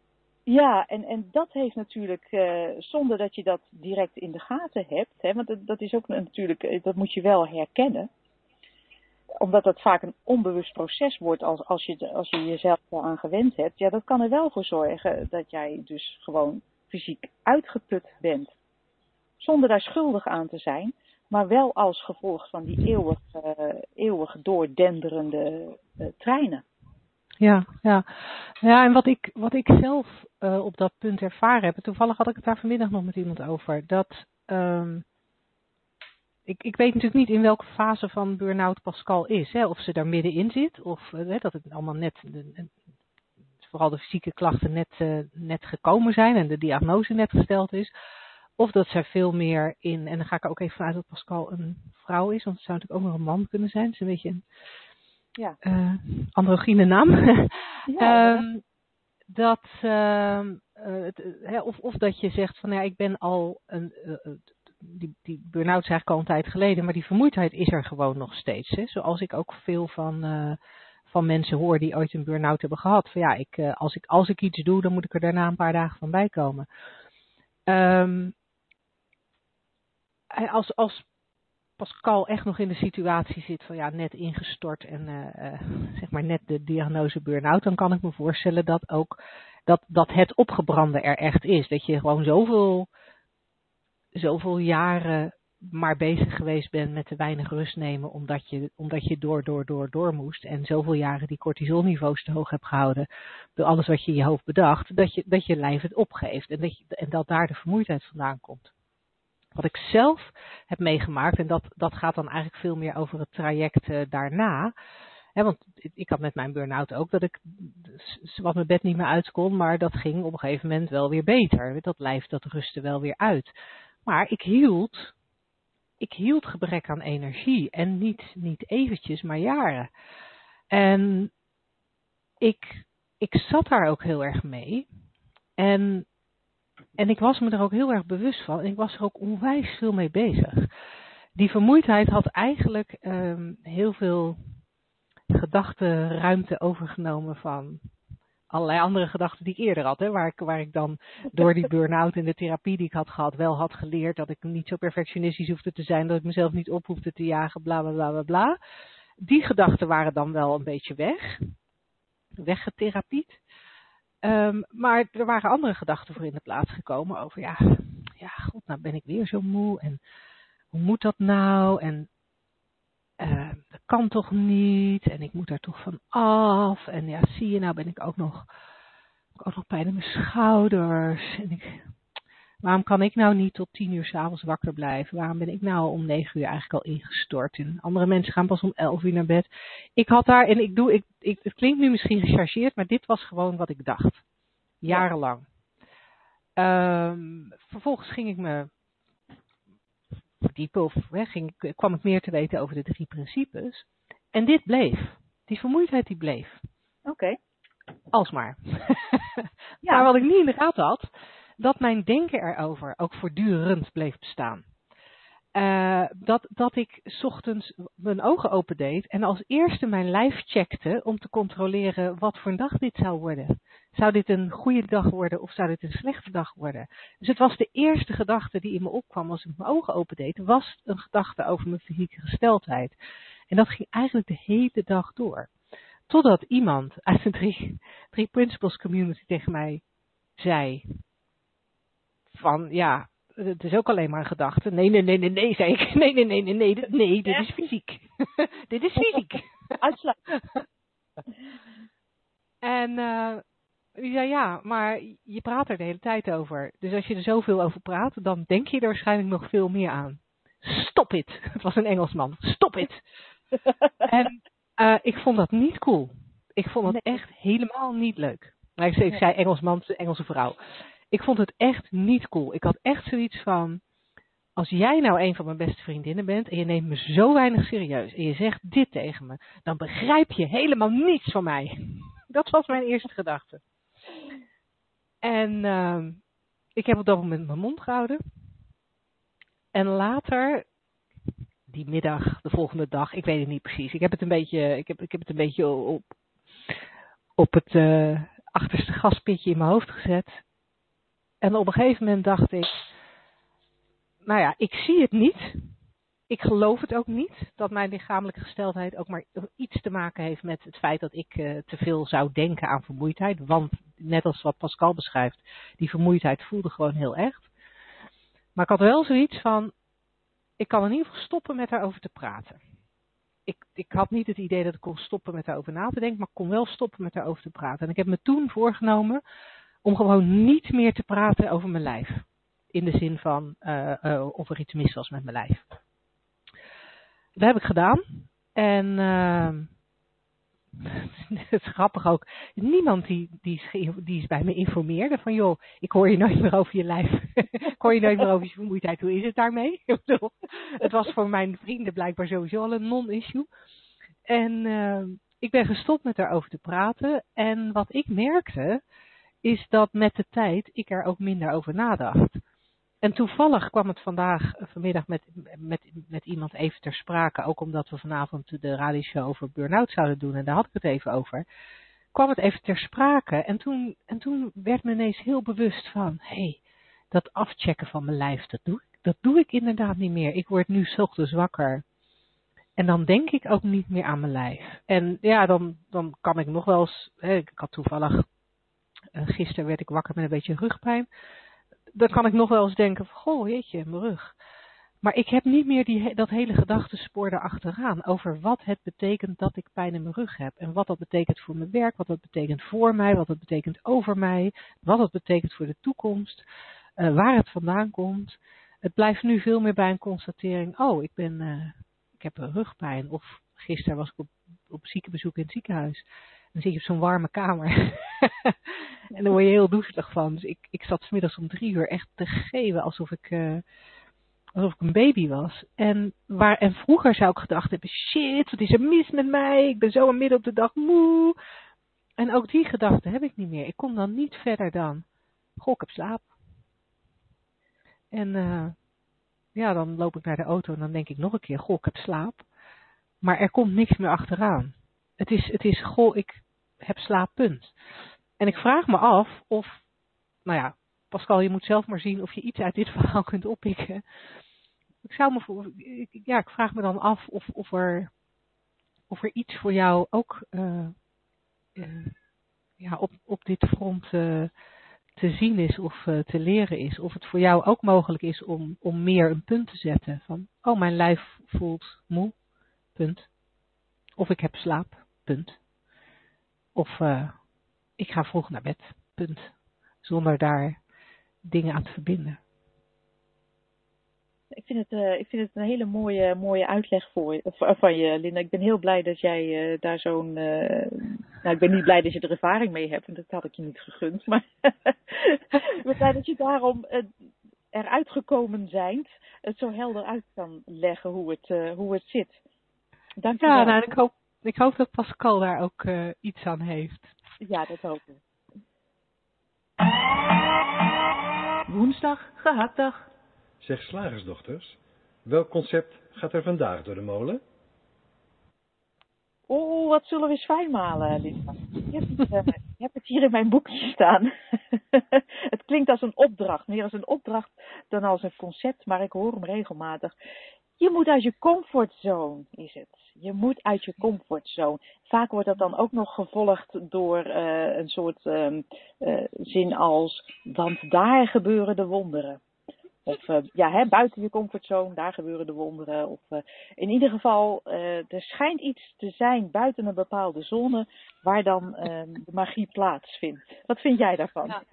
Ja, en, en dat heeft natuurlijk, uh, zonder dat je dat direct in de gaten hebt, hè, want dat, is ook natuurlijk, dat moet je wel herkennen omdat dat vaak een onbewust proces wordt als, als, je, als je jezelf aan gewend hebt, ja, dat kan er wel voor zorgen dat jij dus gewoon fysiek uitgeput bent. Zonder daar schuldig aan te zijn, maar wel als gevolg van die eeuwig, uh, eeuwig doordenderende treinen. Ja, ja. ja, en wat ik, wat ik zelf uh, op dat punt ervaren heb, toevallig had ik het daar vanmiddag nog met iemand over, dat um, ik, ik weet natuurlijk niet in welke fase van burn-out Pascal is. Hè? Of ze daar middenin zit, of hè, dat het allemaal net, vooral de fysieke klachten net, uh, net gekomen zijn en de diagnose net gesteld is. Of dat zij veel meer in, en dan ga ik er ook even vanuit dat Pascal een vrouw is, want het zou natuurlijk ook nog een man kunnen zijn. Het is een beetje een ja. uh, androgyne naam. ja, um, dat, uh, uh, of, of dat je zegt van ja, ik ben al een, die, die burn-out is eigenlijk al een tijd geleden, maar die vermoeidheid is er gewoon nog steeds. Hè? Zoals ik ook veel van, van mensen hoor die ooit een burn-out hebben gehad. Van ja, ik, als, ik, als ik iets doe, dan moet ik er daarna een paar dagen van bij komen. Um, als, als Pascal echt nog in de situatie zit van ja, net ingestort en uh, zeg maar net de diagnose burn-out, dan kan ik me voorstellen dat ook dat, dat het opgebrande er echt is. Dat je gewoon zoveel zoveel jaren maar bezig geweest bent met te weinig rust nemen, omdat je, omdat je door, door, door, door moest. En zoveel jaren die cortisolniveaus te hoog hebt gehouden, door alles wat je in je hoofd bedacht, dat je, dat je lijf het opgeeft. En dat, je, en dat daar de vermoeidheid vandaan komt. Wat ik zelf heb meegemaakt, en dat, dat gaat dan eigenlijk veel meer over het traject uh, daarna. Want ik had met mijn burn-out ook dat ik wat mijn bed niet meer uit kon, maar dat ging op een gegeven moment wel weer beter. Dat lijf dat rustte wel weer uit. Maar ik hield, ik hield gebrek aan energie. En niet, niet eventjes, maar jaren. En ik, ik zat daar ook heel erg mee. En, en ik was me er ook heel erg bewust van. En ik was er ook onwijs veel mee bezig. Die vermoeidheid had eigenlijk um, heel veel gedachtenruimte overgenomen van allerlei andere gedachten die ik eerder had. Hè, waar, ik, waar ik dan door die burn-out en de therapie die ik had gehad wel had geleerd dat ik niet zo perfectionistisch hoefde te zijn. Dat ik mezelf niet op hoefde te jagen, bla bla bla bla bla. die gedachten waren dan wel een beetje weg. Weggetherapied. Um, maar er waren andere gedachten voor in de plaats gekomen over, ja, ja, god, nou ben ik weer zo moe en hoe moet dat nou? En uh, dat kan toch niet en ik moet er toch van af. En ja, zie je, nou ben ik ook nog, ook nog pijn in mijn schouders. En ik, waarom kan ik nou niet tot tien uur s'avonds wakker blijven? Waarom ben ik nou om negen uur eigenlijk al ingestort? En andere mensen gaan pas om elf uur naar bed. Ik had daar, en ik doe, ik, ik, het klinkt nu misschien gechargeerd, maar dit was gewoon wat ik dacht. Jarenlang. Um, vervolgens ging ik me verdiepen of hè, ging, kwam ik meer te weten over de drie principes. En dit bleef. Die vermoeidheid die bleef. Oké. Okay. Alsmaar. ja. Maar wat ik niet in de gaten had, dat mijn denken erover ook voortdurend bleef bestaan. Uh, dat, dat ik ochtends mijn ogen opendeed en als eerste mijn lijf checkte om te controleren wat voor een dag dit zou worden. Zou dit een goede dag worden of zou dit een slechte dag worden? Dus het was de eerste gedachte die in me opkwam als ik mijn ogen opendeed, was een gedachte over mijn fysieke gesteldheid. En dat ging eigenlijk de hele dag door. Totdat iemand uit de drie principles community tegen mij zei van ja, het is ook alleen maar een gedachte. Nee, nee, nee, nee, nee, zei ik. Nee, nee, nee, nee, nee, nee, dit is fysiek. dit is fysiek. Uitsluit. en uh, die zei ja, maar je praat er de hele tijd over. Dus als je er zoveel over praat, dan denk je er waarschijnlijk nog veel meer aan. Stop it. Het was een Engelsman. Stop it. en uh, ik vond dat niet cool. Ik vond dat echt helemaal niet leuk. Maar ik, ik zei Engelsman, Engelse vrouw. Ik vond het echt niet cool. Ik had echt zoiets van, als jij nou een van mijn beste vriendinnen bent en je neemt me zo weinig serieus en je zegt dit tegen me, dan begrijp je helemaal niets van mij. Dat was mijn eerste gedachte. En uh, ik heb op dat moment mijn mond gehouden. En later, die middag, de volgende dag, ik weet het niet precies. Ik heb het een beetje, ik heb, ik heb het een beetje op, op het uh, achterste gaspitje in mijn hoofd gezet. En op een gegeven moment dacht ik, nou ja, ik zie het niet. Ik geloof het ook niet dat mijn lichamelijke gesteldheid ook maar iets te maken heeft met het feit dat ik uh, te veel zou denken aan vermoeidheid. Want net als wat Pascal beschrijft, die vermoeidheid voelde gewoon heel echt. Maar ik had wel zoiets van, ik kan in ieder geval stoppen met daarover te praten. Ik, ik had niet het idee dat ik kon stoppen met daarover na te denken, maar ik kon wel stoppen met daarover te praten. En ik heb me toen voorgenomen om gewoon niet meer te praten over mijn lijf. In de zin van uh, uh, of er iets mis was met mijn lijf. Dat heb ik gedaan. En uh, het is grappig ook. Niemand die, die, die is bij me informeerde van joh, ik hoor je nooit meer over je lijf. ik hoor je nooit meer over je vermoeidheid. Hoe is het daarmee? het was voor mijn vrienden blijkbaar sowieso al een non-issue. En ik ben gestopt met daarover te praten. En wat ik merkte, is dat met de tijd ik er ook minder over nadacht. En toevallig kwam het vandaag, eh, vanmiddag met, met, met iemand even ter sprake, ook omdat we vanavond de radioshow over burn-out zouden doen, en daar had ik het even over, kwam het even ter sprake. En toen, en toen werd me ineens heel bewust van, hé, hey, dat afchecken van mijn lijf, dat doe, ik, dat doe ik inderdaad niet meer. Ik word nu ochtends wakker. En dan denk ik ook niet meer aan mijn lijf. En ja, dan, dan kan ik nog wel eens, ik had toevallig gisteren werd ik wakker met een beetje rugpijn. Dan kan ik nog wel eens denken van, goh, jeetje, mijn rug. Maar ik heb niet meer die, dat hele gedachtenspoor erachteraan over wat het betekent dat ik pijn in mijn rug heb. En wat dat betekent voor mijn werk, wat dat betekent voor mij, wat dat betekent over mij, wat dat betekent voor de toekomst, uh, waar het vandaan komt. Het blijft nu veel meer bij een constatering, oh, ik, ben, uh, ik heb een rugpijn. Of gisteren was ik op, op ziekenbezoek in het ziekenhuis. Dan zit je op zo'n warme kamer. en dan word je heel doezelig van. Dus ik, ik zat smiddags om drie uur echt te geven alsof ik, uh, alsof ik een baby was. En, waar, en vroeger zou ik gedacht hebben, shit, wat is er mis met mij? Ik ben zo midden op de dag moe. En ook die gedachte heb ik niet meer. Ik kom dan niet verder dan, goh, ik heb slaap. En uh, ja, dan loop ik naar de auto en dan denk ik nog een keer, goh, ik heb slaap. Maar er komt niks meer achteraan. Het is, het is, goh, ik heb slaap, punt. En ik vraag me af of, nou ja, Pascal, je moet zelf maar zien of je iets uit dit verhaal kunt oppikken. Ik zou me ja, ik vraag me dan af of, of er, of er iets voor jou ook uh, uh, ja, op, op dit front uh, te zien is of te leren is. Of het voor jou ook mogelijk is om, om meer een punt te zetten. Van, oh, mijn lijf voelt moe, punt. Of ik heb slaap, punt. Of ik ga vroeg naar bed, punt. Zonder daar dingen aan te verbinden. Ik vind het, uh, ik vind het een hele mooie, mooie uitleg voor, van je, Linda. Ik ben heel blij dat jij uh, daar zo'n. Uh, nou, ik ben niet blij dat je er ervaring mee hebt, want dat had ik je niet gegund. Maar ik ben blij dat je daarom eruit gekomen zijt, het zo helder uit kan leggen hoe het, hoe het zit. Dank je ja, nou, ik, hoop, ik hoop dat Pascal daar ook iets aan heeft. Ja, dat hoop ik. Woensdag, gehaktdag. Zeg slagersdochters, welk concept gaat er vandaag door de molen? Oeh, wat zullen we eens fijn malen, Lisa. Je hebt, het, uh, je hebt het hier in mijn boekje staan. het klinkt als een opdracht, meer als een opdracht dan als een concept, maar ik hoor hem regelmatig. Je moet uit je comfortzone, is het. Je moet uit je comfortzone. Vaak wordt dat dan ook nog gevolgd door uh, een soort uh, uh, zin als, want daar gebeuren de wonderen. Of uh, ja, hè, buiten je comfortzone, daar gebeuren de wonderen. Of uh, in ieder geval, uh, er schijnt iets te zijn buiten een bepaalde zone waar dan de magie plaatsvindt. Wat vind jij daarvan? Ja,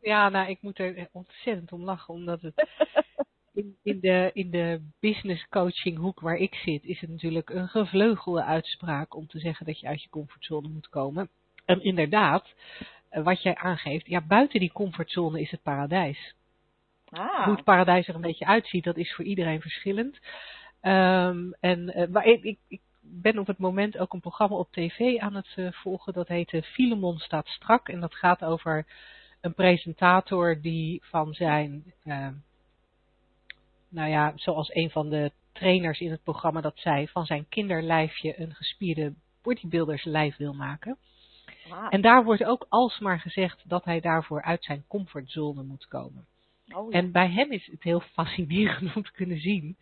ja nou, ik moet er ontzettend om lachen, omdat het in, in, de, in de business coaching hoek waar ik zit, is het natuurlijk een gevleugelde uitspraak om te zeggen dat je uit je comfortzone moet komen. En inderdaad, wat jij aangeeft, ja, buiten die comfortzone is het paradijs. Ah. Hoe het paradijs er een beetje uitziet, dat is voor iedereen verschillend. Um, en, uh, maar ik, ik, ik, ben op het moment ook een programma op tv aan het uh, volgen. Dat heet uh, Filemon staat strak. En dat gaat over een presentator die van zijn, uh, nou ja, zoals een van de trainers in het programma dat zei, van zijn kinderlijfje een gespierde bodybuilderslijf wil maken. En daar wordt ook alsmaar gezegd dat hij daarvoor uit zijn comfortzone moet komen. Oh, ja. En bij hem is het heel fascinerend om te kunnen zien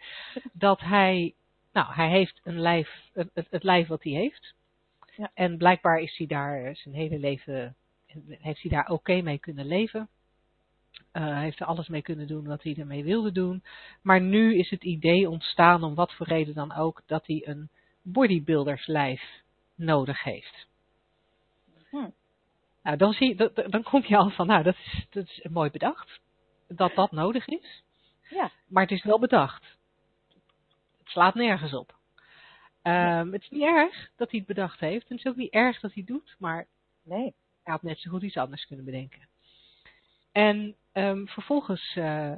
dat hij, nou, hij heeft een lijf, het, het lijf wat hij heeft. Ja. En blijkbaar is hij daar zijn hele leven, heeft hij daar oké mee kunnen leven. Uh, heeft er alles mee kunnen doen wat hij ermee wilde doen. Maar nu is het idee ontstaan, om wat voor reden dan ook, dat hij een bodybuilderslijf nodig heeft. Hm. Nou, dan, zie, dan, dan kom je al van, nou, dat is, dat is mooi bedacht dat dat nodig is. Ja. Maar het is wel bedacht. Het slaat nergens op. Um, het is niet erg dat hij het bedacht heeft. En het is ook niet erg dat hij het doet. Maar nee. hij had net zo goed iets anders kunnen bedenken. En um, vervolgens uh,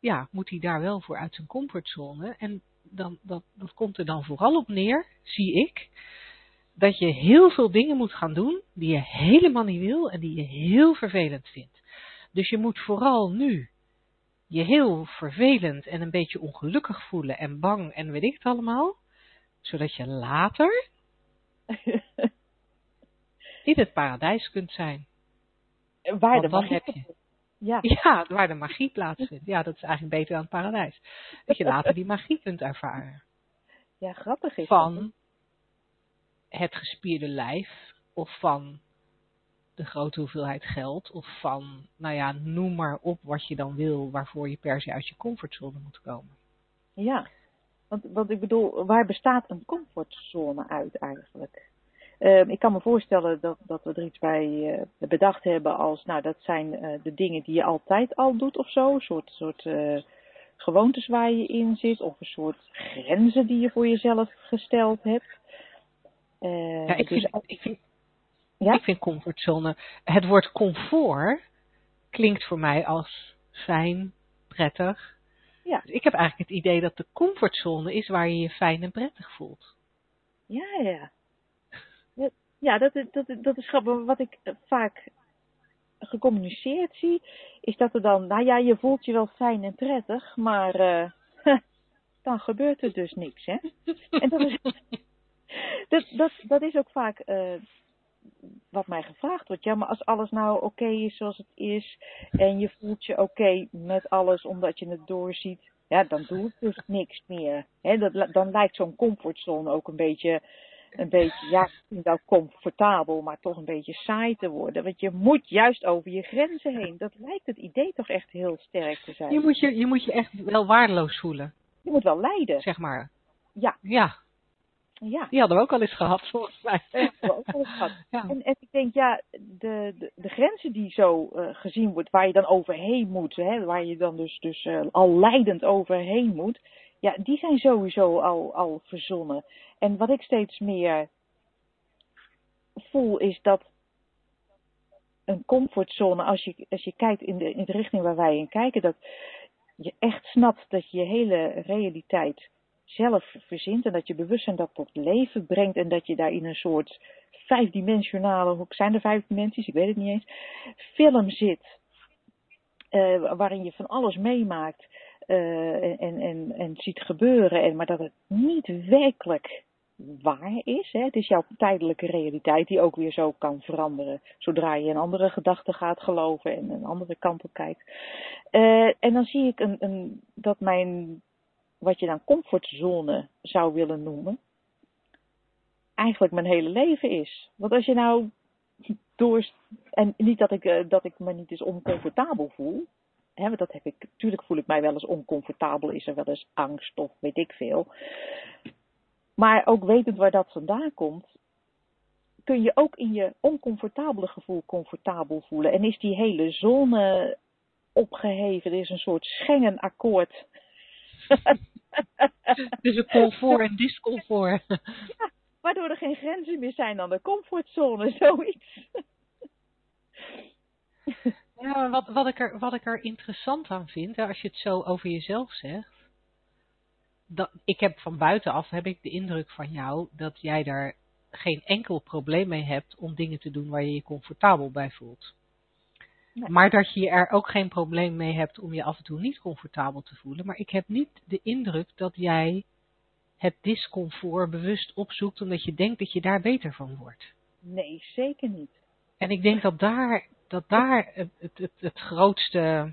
ja, moet hij daar wel voor uit zijn comfortzone. En dan, dat, dat komt er dan vooral op neer, zie ik, dat je heel veel dingen moet gaan doen die je helemaal niet wil en die je heel vervelend vindt. Dus je moet vooral nu je heel vervelend en een beetje ongelukkig voelen en bang en weet ik het allemaal, zodat je later in het paradijs kunt zijn. Waar de magie heb je. Ja. ja, waar de magie plaatsvindt. Ja, dat is eigenlijk beter dan het paradijs. Dat je later die magie kunt ervaren. Ja, grappig is Van het gespierde lijf of van de grote hoeveelheid geld of van, nou ja, noem maar op wat je dan wil, waarvoor je per se uit je comfortzone moet komen. Ja, want, want ik bedoel, waar bestaat een comfortzone uit eigenlijk? Uh, ik kan me voorstellen dat, dat we er iets bij uh, bedacht hebben als, nou, dat zijn uh, de dingen die je altijd al doet of zo, een soort, soort eh, gewoontes waar je in zit, of een soort grenzen die je voor jezelf gesteld hebt. ja, ik dus vind, ik vind ja? Ik vind comfortzone. Het woord comfort klinkt voor mij als fijn, prettig. Ja. Dus ik heb eigenlijk het idee dat de comfortzone is waar je je fijn en prettig voelt. Ja, ja. Ja, dat, dat, dat is grappig. Wat ik vaak gecommuniceerd zie, is dat er dan, nou ja, je voelt je wel fijn en prettig, maar uh, dan gebeurt er dus niks, hè? En dat is, dat, dat, dat is ook vaak uh, wat mij gevraagd wordt. Ja, maar als alles nou oké is zoals het is en je voelt je oké met alles omdat je het doorziet, ja, dan doe ik dus niks meer. Dat, dan lijkt zo'n comfortzone ook een beetje een beetje, ja, misschien wel comfortabel, maar toch een beetje saai te worden. Want je moet juist over je grenzen heen. Dat lijkt het idee toch echt heel sterk te zijn. Je moet je, je, moet je echt wel waardeloos voelen, Je moet wel lijden. zeg maar. Ja, Ja, ja. die hadden we ook al eens gehad, volgens mij. Hebben we ook wel eens gehad. Ja. En, en ik denk, ja, de, de, de grenzen die zo eh, gezien wordt, waar je dan overheen moet, hè, waar je dan dus, dus eh, al leidend overheen moet, ja, die zijn sowieso al, al verzonnen. En wat ik steeds meer voel, is dat een comfortzone, als je, als je kijkt in de, in de richting waar wij in kijken, dat je echt snapt dat je je hele realiteit zelf verzint en dat je bewustzijn dat tot leven brengt en dat je daar in een soort vijfdimensionale, zijn er vijf dimensies, ik weet het niet eens, film zit, eh, waarin je van alles meemaakt eh, en, en, en, ziet gebeuren, en, maar dat het niet werkelijk waar is. Hè? Het is jouw tijdelijke realiteit die ook weer zo kan veranderen. Zodra je een andere gedachte gaat geloven en een andere kant op kijkt. Eh, en dan zie ik een, een, dat mijn, wat je dan comfortzone zou willen noemen, eigenlijk mijn hele leven is. Want als je nou door. En niet dat ik, eh, dat ik me niet eens oncomfortabel voel. Hè, want dat heb ik, natuurlijk voel ik mij wel eens oncomfortabel, is er wel eens angst of weet ik veel. Maar ook wetend waar dat vandaan komt, kun je ook in je oncomfortabele gevoel comfortabel voelen. En is die hele zone opgeheven, er is een soort Schengen-akkoord. Dus een comfort en discomfort. Waardoor er geen grenzen meer zijn dan de comfortzone, zoiets. Ja, wat, wat, ik er, wat ik er interessant aan vind, hè, als je het zo over jezelf zegt. Dat, ik heb van buitenaf heb ik de indruk van jou dat jij daar geen enkel probleem mee hebt om dingen te doen waar je je comfortabel bij voelt. Nee. Maar dat je er ook geen probleem mee hebt om je af en toe niet comfortabel te voelen. Maar ik heb niet de indruk dat jij het discomfort bewust opzoekt omdat je denkt dat je daar beter van wordt. Nee, zeker niet. En ik denk dat daar, dat daar het, het, het, grootste,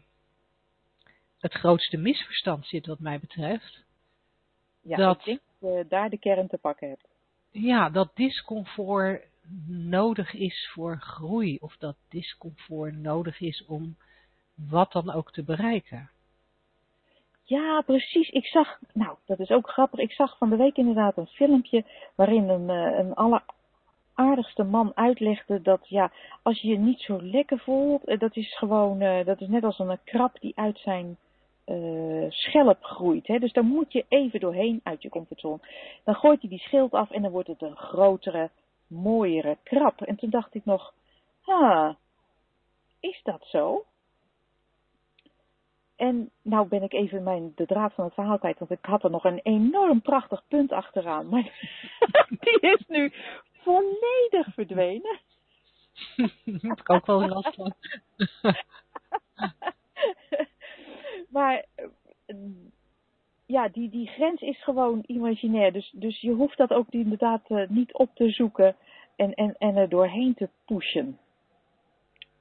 het grootste misverstand zit wat mij betreft. Ja, Dat- ik denk dat je daar de kern te pakken hebt. Ja, dat discomfort nodig is voor groei. Of dat discomfort nodig is om wat dan ook te bereiken. Ja, precies. Ik zag, nou, dat is ook grappig. Ik zag van de week inderdaad een filmpje waarin een, eh, een alleraardigste man uitlegde dat, ja, als je je niet zo lekker voelt, eh, dat is gewoon, eh, dat is net als een krab die uit zijn eh, schelp groeit. Hè? Dus daar moet je even doorheen uit je comfortzone. Dan gooit hij die schild af en dan wordt het een grotere, mooiere krab. En toen dacht ik nog, ah, is dat zo? En nou ben ik even mijn, de draad van het verhaal kwijt, want ik had er nog een enorm prachtig punt achteraan. Maar die is nu volledig verdwenen. Daar heb ik ook wel last van. maar ja, die, die grens is gewoon imaginair. Dus, dus je hoeft dat ook inderdaad eh, niet op te zoeken en, en, en er doorheen te pushen.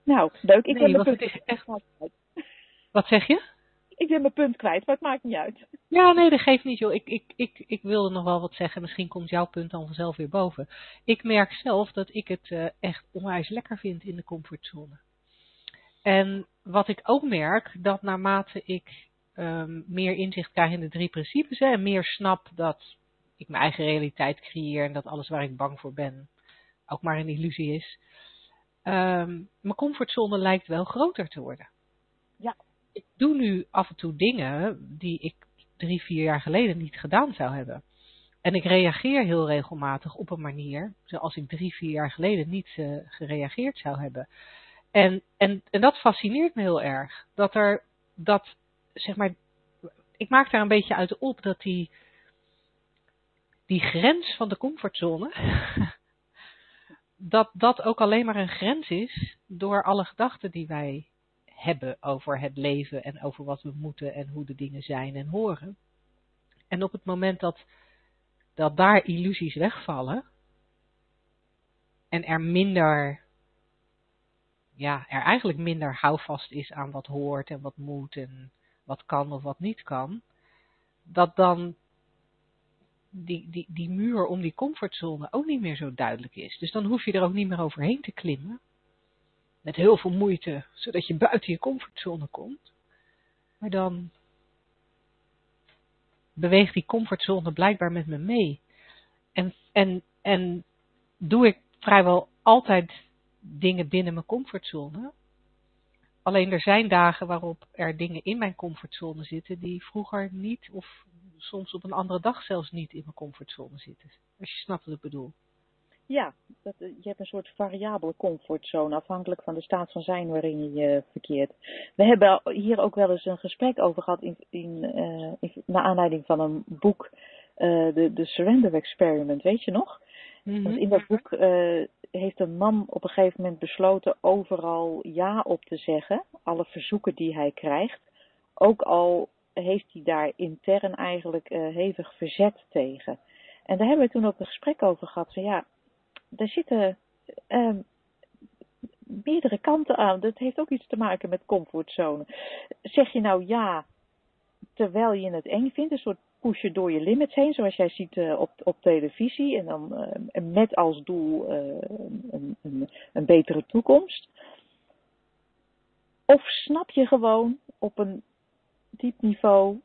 Nou, leuk. Ik Nee, punt het is echt-. Wat zeg je? Ik ben mijn punt kwijt, maar het maakt niet uit. Ja, nee, dat geeft niet, joh. Ik, ik, ik, ik wilde nog wel wat zeggen. Misschien komt jouw punt dan vanzelf weer boven. Ik merk zelf dat ik het eh, echt onwijs lekker vind in de comfortzone. En wat ik ook merk, dat naarmate ik ehm, meer inzicht krijg in de drie principes en meer snap dat ik mijn eigen realiteit creëer en dat alles waar ik bang voor ben ook maar een illusie is, ehm, mijn comfortzone lijkt wel groter te worden. Ik doe nu af en toe dingen die ik drie, vier jaar geleden niet gedaan zou hebben. En ik reageer heel regelmatig op een manier zoals ik drie, vier jaar geleden niet eh, gereageerd zou hebben. En, en, en dat fascineert me heel erg. Dat er, dat, zeg maar, ik maak daar een beetje uit op dat die, die grens van de comfortzone, dat dat ook alleen maar een grens is door alle gedachten die wij hebben over het leven en over wat we moeten en hoe de dingen zijn en horen. En op het moment dat, dat daar illusies wegvallen en er minder, ja, er eigenlijk minder houvast is aan wat hoort en wat moet en wat kan of wat niet kan, dat dan die, die, die muur om die comfortzone ook niet meer zo duidelijk is. Dus dan hoef je er ook niet meer overheen te klimmen. Met heel veel moeite, zodat je buiten je comfortzone komt. Maar dan beweegt die comfortzone blijkbaar met me mee. En, en, en doe ik vrijwel altijd dingen binnen mijn comfortzone. Alleen er zijn dagen waarop er dingen in mijn comfortzone zitten die vroeger niet, of soms op een andere dag zelfs niet in mijn comfortzone zitten. Als je snapt wat ik bedoel. Ja, dat, je hebt een soort variabele comfortzone afhankelijk van de staat van zijn waarin je je verkeert. We hebben hier ook wel eens een gesprek over gehad in, in, uh, in naar aanleiding van een boek, uh, de, de Surrender Experiment, weet je nog? Mm -hmm. in dat boek uh, heeft een man op een gegeven moment besloten overal ja op te zeggen, alle verzoeken die hij krijgt, ook al heeft hij daar intern eigenlijk hevig verzet tegen. En daar hebben we toen ook een gesprek over gehad van ja, er zitten uh, meerdere kanten aan. Dat heeft ook iets te maken met comfortzone. Zeg je nou ja, terwijl je het eng vindt, een soort pushen door je limits heen, zoals jij ziet uh, op, op televisie, en dan uh, met als doel uh, een, een, een betere toekomst. Of snap je gewoon op een diep niveau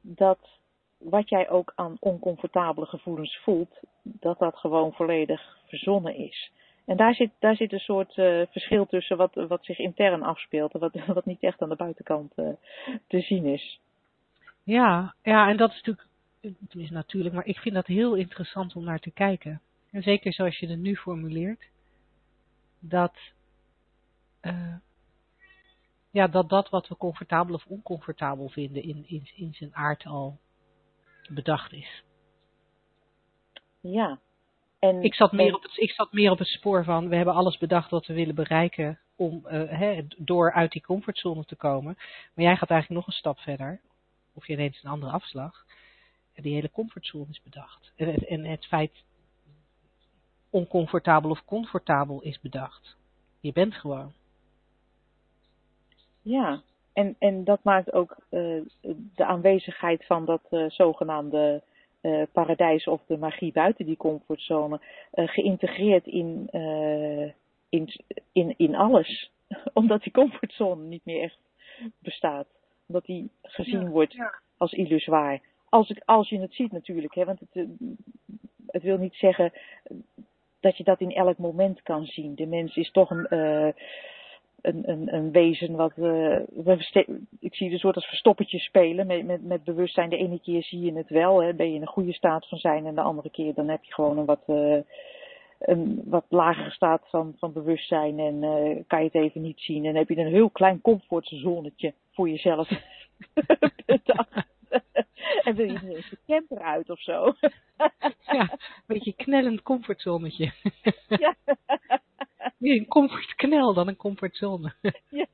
dat wat jij ook aan oncomfortabele gevoelens voelt, dat dat gewoon volledig verzonnen is. En daar zit, daar zit een soort uh, verschil tussen wat, wat zich intern afspeelt en wat, wat niet echt aan de buitenkant uh, te zien is. Ja, ja, en dat is natuurlijk, is natuurlijk, maar ik vind dat heel interessant om naar te kijken. En zeker zoals je het nu formuleert, dat, uh, ja, dat dat wat we comfortabel of oncomfortabel vinden in, in, in zijn aard al bedacht is. Ja. En, ik, zat meer op het, ik zat meer op het spoor van, we hebben alles bedacht wat we willen bereiken om, uh, hè, door uit die comfortzone te komen. Maar jij gaat eigenlijk nog een stap verder. Of je neemt een andere afslag. En die hele comfortzone is bedacht. En, en het feit oncomfortabel of comfortabel is bedacht. Je bent gewoon. Ja, en, en dat maakt ook uh, de aanwezigheid van dat uh, zogenaamde uh, paradijs of de magie buiten die comfortzone geïntegreerd in, in, in, in alles. Omdat die comfortzone niet meer echt bestaat. Omdat die gezien ja, wordt ja. als illusoir. Als, ik, als je het ziet natuurlijk, hè, want het, het wil niet zeggen dat je dat in elk moment kan zien. De mens is toch een een, een, een wezen wat uh, we, ik zie het een soort als verstoppertje spelen met, met, met bewustzijn. De ene keer zie je het wel, hè, ben je in een goede staat van zijn en de andere keer dan heb je gewoon een wat, uh, een wat lagere staat van, van bewustzijn en uh, kan je het even niet zien. En heb je een heel klein comfortzonnetje voor jezelf en wil je niet eens de camper uit of zo. ja, een beetje knellend comfortzonnetje. ja. Meer een comfortknel dan een comfortzone. ja.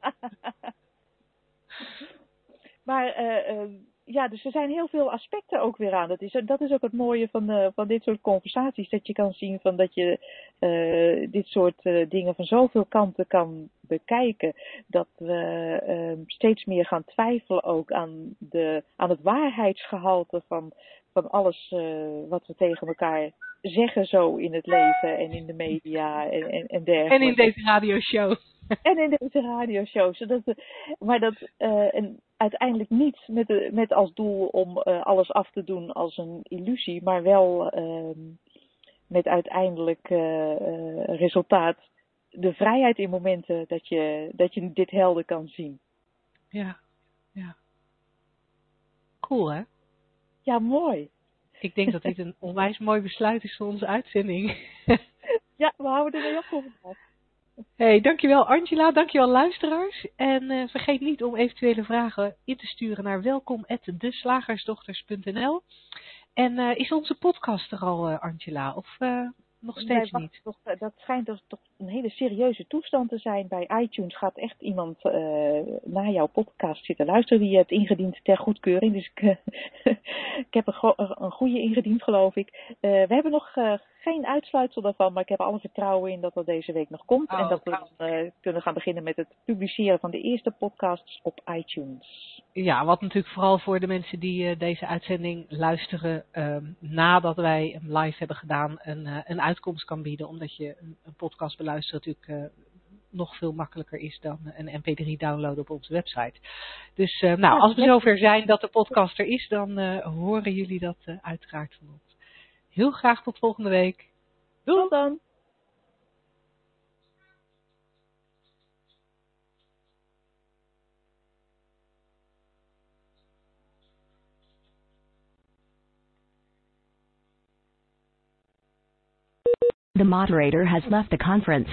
Maar uh, uh, ja, dus er zijn heel veel aspecten ook weer aan. Dat is, dat is ook het mooie van, uh, van dit soort conversaties. Dat je kan zien van dat je dit soort dingen van zoveel kanten kan bekijken. Dat we steeds meer gaan twijfelen ook aan, de, aan het waarheidsgehalte van, van alles wat we tegen elkaar zeggen zo in het leven en in de media en, en, en dergelijke. En in deze radioshow. En in deze radioshow. Zodat, maar dat uh, en uiteindelijk niet met, de, met als doel om uh, alles af te doen als een illusie, maar wel uh, met uiteindelijk uh, resultaat de vrijheid in momenten dat je, dat je dit helder kan zien. Ja, ja. Cool hè? Ja, mooi. Ik denk dat dit een onwijs mooi besluit is voor onze uitzending. ja, we houden er heel op vandaag. Hey, dankjewel Angela, dankjewel luisteraars. En uh, vergeet niet om eventuele vragen in te sturen naar welkom@deslagersdochters.nl. En uh, is onze podcast er al, uh, Angela? Of nog steeds niet? Toch, dat schijnt dus toch een hele serieuze toestand te zijn. Bij iTunes gaat echt iemand naar jouw podcast zitten luisteren die je hebt ingediend ter goedkeuring. Dus ik, ik heb een, een goede ingediend, geloof ik. we hebben nog geen uitsluitsel daarvan, maar ik heb alle vertrouwen in dat dat deze week nog komt. Oh, en dat we dan, eh, kunnen gaan beginnen met het publiceren van de eerste podcasts op iTunes. Ja, wat natuurlijk vooral voor de mensen die eh, deze uitzending luisteren ehm, nadat wij hem live hebben gedaan, een, eh, een uitkomst kan bieden. Omdat je een, een podcast beluisteren natuurlijk nog veel makkelijker is dan een mp3 downloaden op onze website. Dus nou, als we zover zijn dat de podcast er is, dan horen jullie dat uiteraard van ons. Heel graag tot volgende week. Doei! Tot dan! The moderator has left the conference.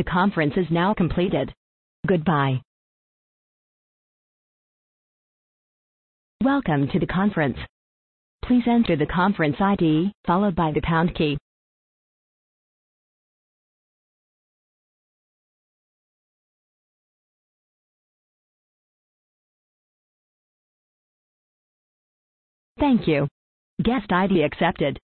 The conference is now completed. Goodbye. Welcome to the conference. Please enter the conference ID, followed by the pound key. Thank you. Guest ID accepted.